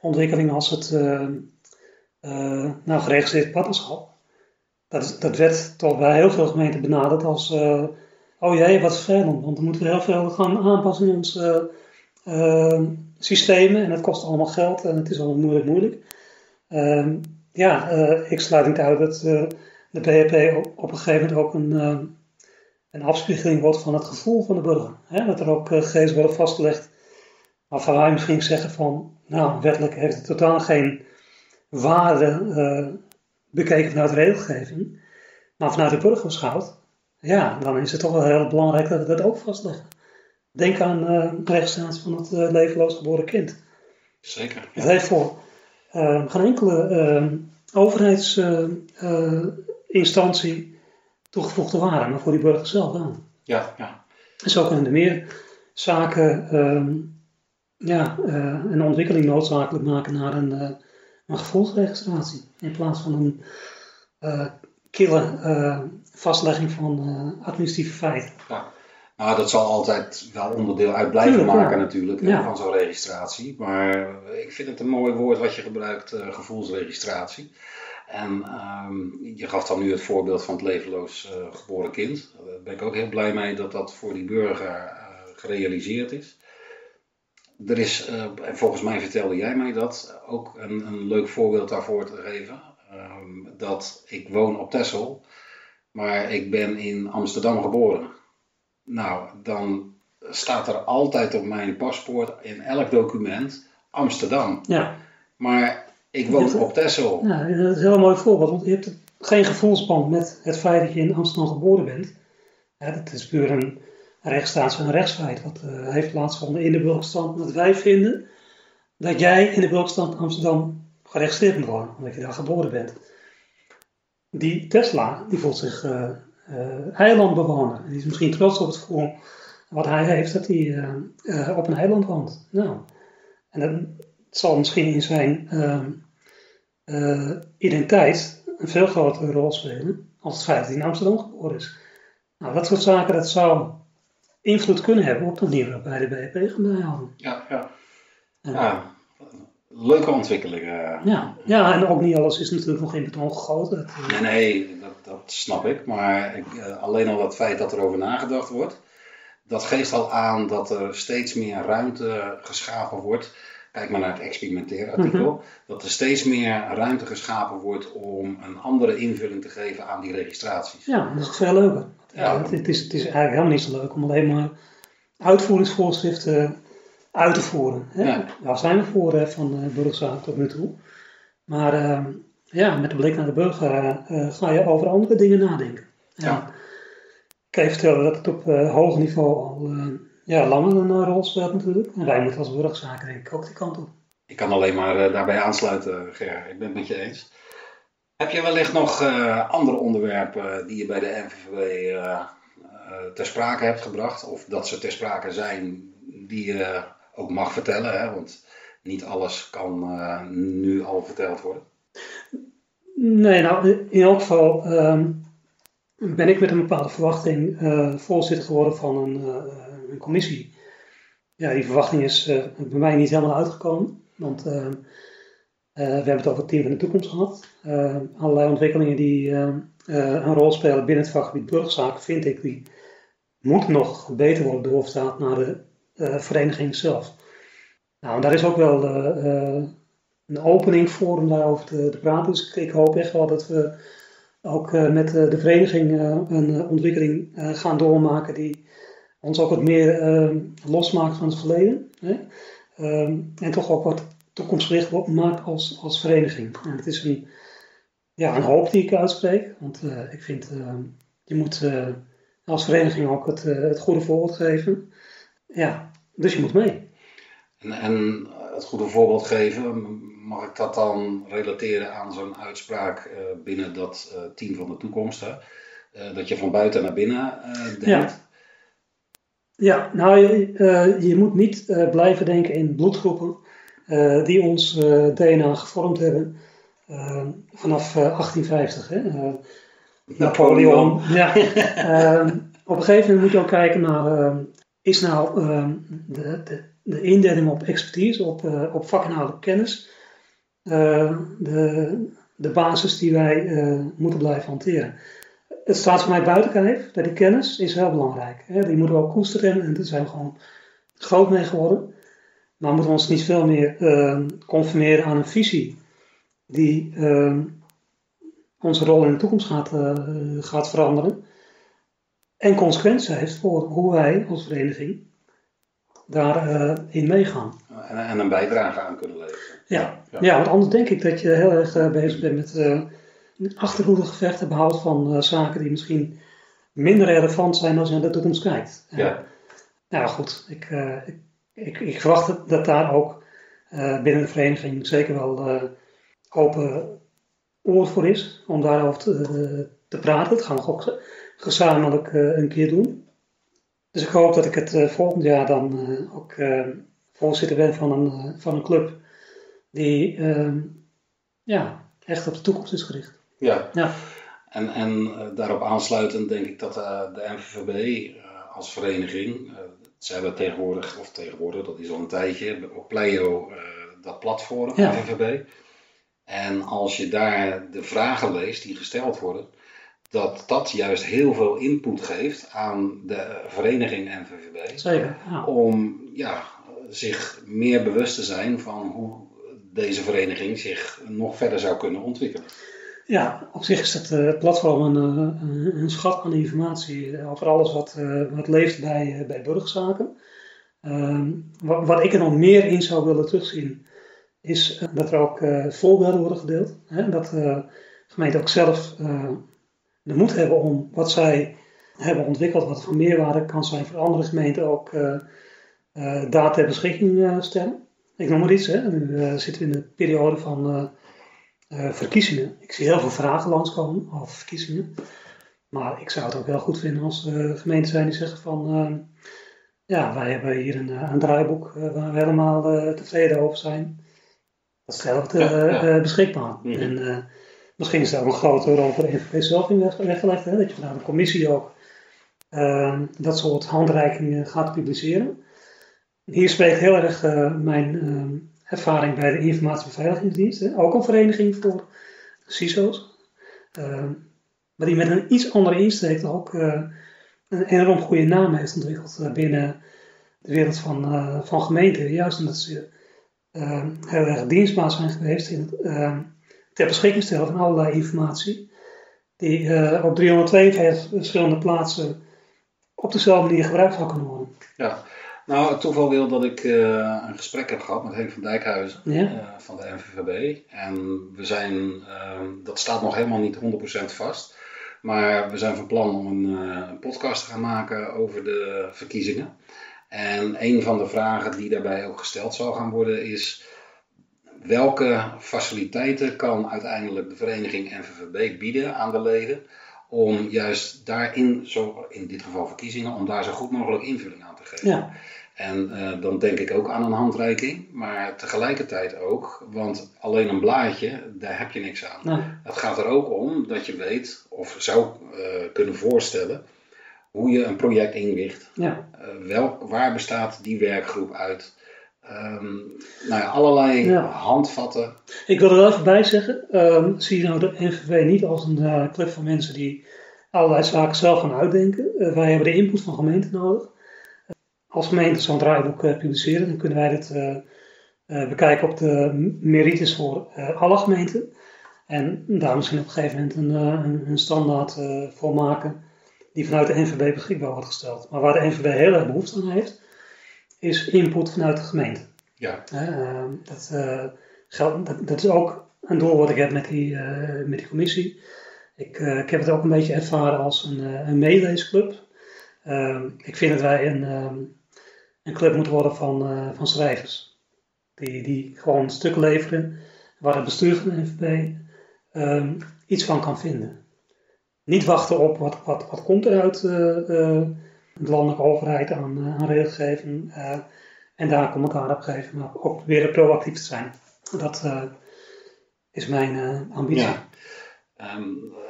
Speaker 3: ontwikkeling als het eh, eh, nou, geregistreerd partnerschap. Dat, dat werd toch bij heel veel gemeenten benaderd als, eh, oh jee, wat vervelend, want dan moeten we heel veel gaan aanpassen in eh, systemen en het kost allemaal geld en het is allemaal moeilijk, moeilijk. Ehm, ja, eh, ik sluit niet uit dat eh, de BHP op, een gegeven moment ook een, eh, een afspiegeling wordt van het gevoel van de burger. Hè? Dat er ook eh, gegevens worden vastgelegd waarvan wij misschien zeggen van, nou, wettelijk heeft het totaal geen waarde bekeken vanuit de regelgeving, maar vanuit de burger beschouwd, ja, dan is het toch wel heel belangrijk dat we dat ook vastleggen. Denk aan eh, de registratie van het eh, levenloos geboren kind.
Speaker 2: Zeker.
Speaker 3: Het heeft voor eh, geen enkele overheidsinstantie toegevoegde waarde, maar voor die burger zelf wel.
Speaker 2: Ja, ja.
Speaker 3: En zo kunnen er meer zaken ehm, ja, eh, een ontwikkeling noodzakelijk maken naar een, eh, een gevoelsregistratie. In plaats van een eh kille eh, vastlegging van eh, administratieve feiten.
Speaker 2: Nou, dat zal altijd wel onderdeel uit blijven
Speaker 3: Tuurlijk,
Speaker 2: maken
Speaker 3: ja.
Speaker 2: natuurlijk
Speaker 3: Ja.
Speaker 2: van zo'n registratie. Maar ik vind het een mooi woord wat je gebruikt, eh, gevoelsregistratie. En ehm, je gaf dan nu het voorbeeld van het levenloos eh, geboren kind. Daar ben ik ook heel blij mee dat dat voor die burger eh, gerealiseerd is. Er is, eh, en volgens mij vertelde jij mij dat, ook een, een leuk voorbeeld daarvoor te geven. Ehm, dat ik woon op Texel, maar ik ben in Amsterdam geboren. Nou, dan staat er altijd op mijn paspoort in elk document Amsterdam.
Speaker 3: Ja,
Speaker 2: Maar ik woon op Texel.
Speaker 3: ja, dat is een heel mooi voorbeeld, want je hebt geen gevoelsband met het feit dat je in Amsterdam geboren bent. Ja, dat is puur een van een rechtsfeit wat eh, heeft plaatsgevonden in de burgerstand. Dat wij vinden dat jij in de burgerstand Amsterdam geregistreerd moet worden, omdat je daar geboren bent. Die Tesla, die voelt zich eh, eh, eilandbewoner. Die is misschien trots op het gevoel wat hij heeft, dat hij eh, eh, op een eiland woont. Nou, en dat zal misschien in zijn ehm, eh, identiteit een veel grotere rol spelen als het feit dat hij in Amsterdam geboren is. Nou, dat soort zaken, dat zou invloed kunnen hebben op de manier waarop wij de BP gaan bijhouden.
Speaker 2: Ja, ja.
Speaker 3: Ja.
Speaker 2: Leuke ontwikkelingen.
Speaker 3: Ja, ja, en ook niet alles is natuurlijk nog in beton gegoten. Eh,
Speaker 2: Nee, nee, dat, dat snap ik. Maar ik, eh, alleen al het feit dat er over nagedacht wordt, dat geeft al aan dat er steeds meer ruimte geschapen wordt. Kijk maar naar het experimenteerartikel. Dat er steeds meer ruimte geschapen wordt om een andere invulling te geven aan die registraties.
Speaker 3: ja, dat is veel leuker.
Speaker 2: Ja.
Speaker 3: Het is, het is eigenlijk helemaal niet zo leuk om alleen maar uitvoeringsvoorschriften uit te voeren. Hè?
Speaker 2: Ja.
Speaker 3: Daar zijn we voor hè, van uh, burgerzaak tot nu toe. Maar eh, ja, met de blik naar de burger eh, ga je over andere dingen nadenken. En
Speaker 2: Ja.
Speaker 3: Ik kan je vertellen dat het op eh, hoog niveau al eh, ja, langer een eh, rol speelt natuurlijk. En wij moeten als burgerzaken denk ik ook die kant op.
Speaker 2: Ik kan alleen maar eh, daarbij aansluiten, Ger. Ik ben het met je eens. Heb je wellicht nog eh, andere onderwerpen die je bij de NVVW eh, eh, ter sprake hebt gebracht? Of dat ze ter sprake zijn die je ook mag vertellen? Hè? Want niet alles kan eh, nu al verteld worden.
Speaker 3: Nee, nou in elk geval ehm, ben ik met een bepaalde verwachting eh, voorzitter geworden van een, eh, een commissie. Ja, die verwachting is bij mij niet helemaal uitgekomen. Want eh, eh, we hebben het over het team van de toekomst gehad. Eh, allerlei ontwikkelingen die eh, eh, een rol spelen binnen het vakgebied burgerzaken, vind ik, die moeten nog beter worden doorvertaald naar de eh, vereniging zelf. Nou, daar is ook wel eh, eh, een opening voor om daarover te, te praten. Dus ik hoop echt wel dat we ook met de vereniging een ontwikkeling gaan doormaken die ons ook wat meer losmaakt van het verleden. Hè? Ehm, en toch ook wat toekomstgericht maakt als, als vereniging. En het is een, ja, een hoop die ik uitspreek. Want ik vind, eh, je moet als vereniging ook het, het goede voorbeeld geven. Ja, dus je moet mee.
Speaker 2: En, en het goede voorbeeld geven, mag ik dat dan relateren aan zo'n uitspraak eh, binnen dat eh, team van de toekomst? Hè? eh, dat je van buiten naar binnen denkt.
Speaker 3: Ja. Ja, nou, je, je moet niet blijven denken in bloedgroepen die ons DNA gevormd hebben eh, vanaf eh, 1850. Hè? Napoleon. Ja. Ehm, op een gegeven moment moet je ook kijken naar, ehm, is nou ehm, de, de, de indeling op expertise, op, eh, op kennis, eh, de, de basis die wij eh, moeten blijven hanteren. Het staat voor mij buiten kijf, dat die kennis is heel belangrijk. Hè? Die moeten we ook koesteren en daar zijn we gewoon groot mee geworden. Maar moeten we ons niet veel meer ehm, conformeren aan een visie die ehm, onze rol in de toekomst gaat, eh, gaat veranderen. En consequenties heeft voor hoe wij als vereniging daarin in meegaan.
Speaker 2: En, en een bijdrage aan kunnen leveren.
Speaker 3: Ja. Ja. want anders denk ik dat je heel erg eh, bezig bent met uh, achterhoedegevechten behoud van eh, zaken die misschien minder relevant zijn als je naar de toekomst kijkt.
Speaker 2: Ja.
Speaker 3: Nou goed, ik, eh, ik, ik, ik verwacht dat- daar ook eh, binnen de vereniging zeker wel eh, open oor voor is om daarover te, te praten. Dat gaan we ook gezamenlijk eh, een keer doen. Dus ik hoop dat ik het eh, volgend jaar dan eh, ook voorzitter ben van een, van een club die ehm, ja, echt op de toekomst is gericht.
Speaker 2: Ja.
Speaker 3: Ja.
Speaker 2: En, en daarop aansluitend denk ik dat de NVVB eh, als vereniging, ze hebben tegenwoordig, of tegenwoordig, dat is al een tijdje, op Pleio dat platform,
Speaker 3: Ja.
Speaker 2: NVVB. En als je daar de vragen leest die gesteld worden, dat dat juist heel veel input geeft aan de vereniging NVVB.
Speaker 3: Zeker. Ja.
Speaker 2: Om ja, zich meer bewust te zijn van hoe deze vereniging zich nog verder zou kunnen ontwikkelen.
Speaker 3: Ja, op zich is het eh, platform een, eh, een, een schat aan informatie eh, over alles wat, wat leeft bij, eh, bij burgerzaken. Ehm, wat, wat ik er nog meer in zou willen terugzien, is dat er ook voorbeelden worden gedeeld. Hè? Dat eh gemeenten ook zelf de moed hebben om wat zij hebben ontwikkeld, wat voor meerwaarde kan zijn voor andere gemeenten, ook eh, daar ter beschikking eh, stellen. Ik noem maar iets, hè? nu zitten we in de periode van verkiezingen. Ik zie heel veel vragen langskomen over verkiezingen. Maar ik zou het ook wel goed vinden als gemeenten zijn die zeggen van... ja, wij hebben hier een, een draaiboek waar we helemaal tevreden over zijn. Dat we
Speaker 2: Ja, ja.
Speaker 3: beschikbaar.
Speaker 2: Mhm.
Speaker 3: En misschien is daar een grote rol voor de NVP zelf in weg- weggelegd. Hè? Dat je vanuit de commissie ook eh, dat soort handreikingen gaat publiceren. Hier spreekt heel erg eh, mijn eh, ervaring bij de Informatiebeveiligingsdienst. Hè? Ook een vereniging voor CISO's. Eh, maar die met een iets andere insteek ook eh, een enorm goede naam heeft ontwikkeld eh, binnen de wereld van, van gemeenten. Juist omdat ze heel erg dienstbaar zijn geweest in ter beschikking stellen van allerlei informatie. Die eh, op 352 verschillende plaatsen op dezelfde manier gebruikt zou kunnen worden.
Speaker 2: Ja, nou het toeval wil dat ik eh, een gesprek heb gehad met Henk van Dijkhuizen
Speaker 3: Ja.
Speaker 2: eh, van de NVVB. En we zijn, eh, dat staat nog helemaal niet 100% vast. Maar we zijn van plan om een, een podcast te gaan maken over de verkiezingen. En een van de vragen die daarbij ook gesteld zal gaan worden is... Welke faciliteiten kan uiteindelijk de vereniging NVVB bieden aan de leden om juist daarin, zo in dit geval verkiezingen, om daar zo goed mogelijk invulling aan te geven.
Speaker 3: Ja,
Speaker 2: En eh, dan denk ik ook aan een handreiking, maar tegelijkertijd ook, want alleen een blaadje, daar heb je niks aan.
Speaker 3: nou,
Speaker 2: Het gaat er ook om dat je weet, of zou eh, kunnen voorstellen, hoe je een project inricht.
Speaker 3: ja.
Speaker 2: Welk, waar bestaat die werkgroep uit? Ehm, nou ja, allerlei
Speaker 3: Ja.
Speaker 2: handvatten.
Speaker 3: Ik wil er wel even bij zeggen, ehm, zie je nou de NVV niet als een eh, club van mensen die allerlei zaken zelf gaan uitdenken. Eh, wij hebben de input van gemeenten nodig. als gemeente zo'n draaiboek eh, publiceren, dan kunnen wij dit eh, bekijken op de merites voor alle gemeenten. En daar misschien op een gegeven moment een, een, een standaard voor maken die vanuit de NVB beschikbaar wordt gesteld. Maar waar de NVB heel erg behoefte aan heeft, is input vanuit de gemeente.
Speaker 2: Ja,
Speaker 3: Hè, eh, dat, eh, geldt, dat, dat is ook een doel wat ik heb met die, eh, met die commissie. Ik, eh, ik heb het ook een beetje ervaren als een, een meeleesclub. Eh, ik vind dat wij een, ehm, een club moeten worden van, van schrijvers. Die, die gewoon stukken leveren waar het bestuur van de NVB ehm, iets van kan vinden. niet wachten op wat, wat, wat komt er uit de landelijke overheid aan, aan regelgeving. en daar commentaar op geven, maar ook weer proactief te zijn. Dat is mijn ambitie. Ja.
Speaker 2: Ehm,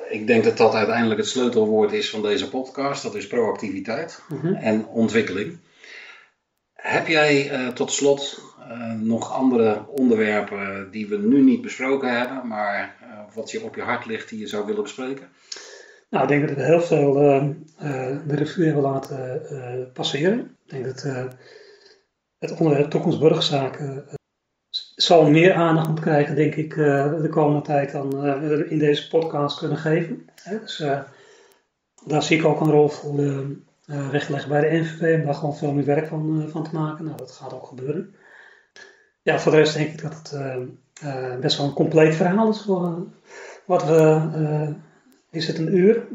Speaker 2: ik denk dat dat uiteindelijk het sleutelwoord is van deze podcast. Dat is proactiviteit mhm. en ontwikkeling. Heb jij uh, tot slot uh, nog andere onderwerpen die we nu niet besproken hebben, maar wat je op je hart ligt die je zou willen bespreken?
Speaker 3: Nou, ik denk dat we heel veel de revue hebben laten passeren. Ik denk dat het onderwerp toekomstburgerzaken zal meer aandacht krijgen, denk ik, de komende tijd dan we in deze podcast kunnen geven. Dus daar zie ik ook een rol voor uh, weggelegd bij de NVV om daar gewoon veel meer werk van, van te maken. Nou, dat gaat ook gebeuren. Ja, voor de rest denk ik dat het best wel een compleet verhaal is voor wat we, is het een uur,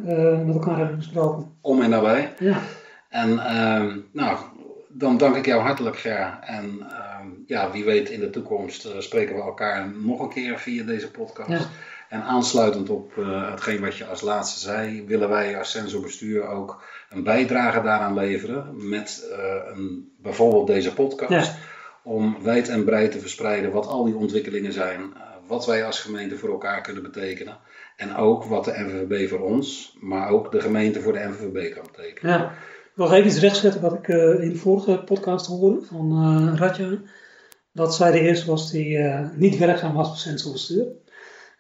Speaker 3: met elkaar hebben besproken.
Speaker 2: Om en nabij. Ja. En ehm, nou, dan dank ik jou hartelijk Ger. En ehm, ja, wie weet in de toekomst spreken we elkaar nog een keer via deze podcast. Ja. En aansluitend op uh, hetgeen wat je als laatste zei, willen wij als sensorbestuur ook een bijdrage daaraan leveren met uh, een, bijvoorbeeld deze podcast. Om wijd en breed te verspreiden wat al die ontwikkelingen zijn, wat wij als gemeente voor elkaar kunnen betekenen. En ook wat de NVVB voor ons, maar ook de gemeente voor de NVVB kan betekenen.
Speaker 3: Ja. Ik wil even iets rechtzetten wat ik in de vorige podcast hoorde van Radja. Dat zij de eerste was die niet werkzaam was voor sensorbestuur.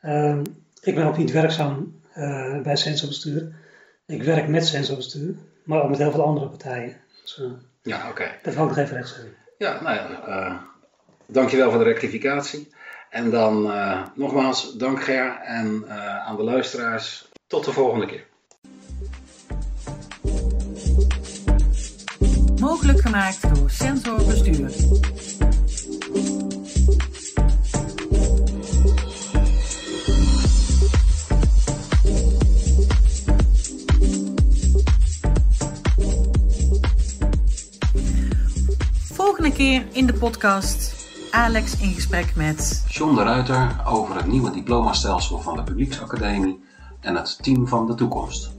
Speaker 3: Ehm, ik ben ook niet werkzaam uh, bij sensorbestuur. Ik werk met sensorbestuur, maar ook met heel veel andere partijen. Dus, uh, ja, oké. Dat wil ik nog even rechts zeggen.
Speaker 2: Ja, nou ja, uh, dankjewel voor de rectificatie. En dan nogmaals, dank Ger en aan de luisteraars. Tot de volgende keer.
Speaker 1: Mogelijk gemaakt door Sensor Bestuur. keer in de podcast Alex in gesprek met
Speaker 2: John de Ruiter over het nieuwe diplomastelsel van de Publieksacademie en het team van de toekomst.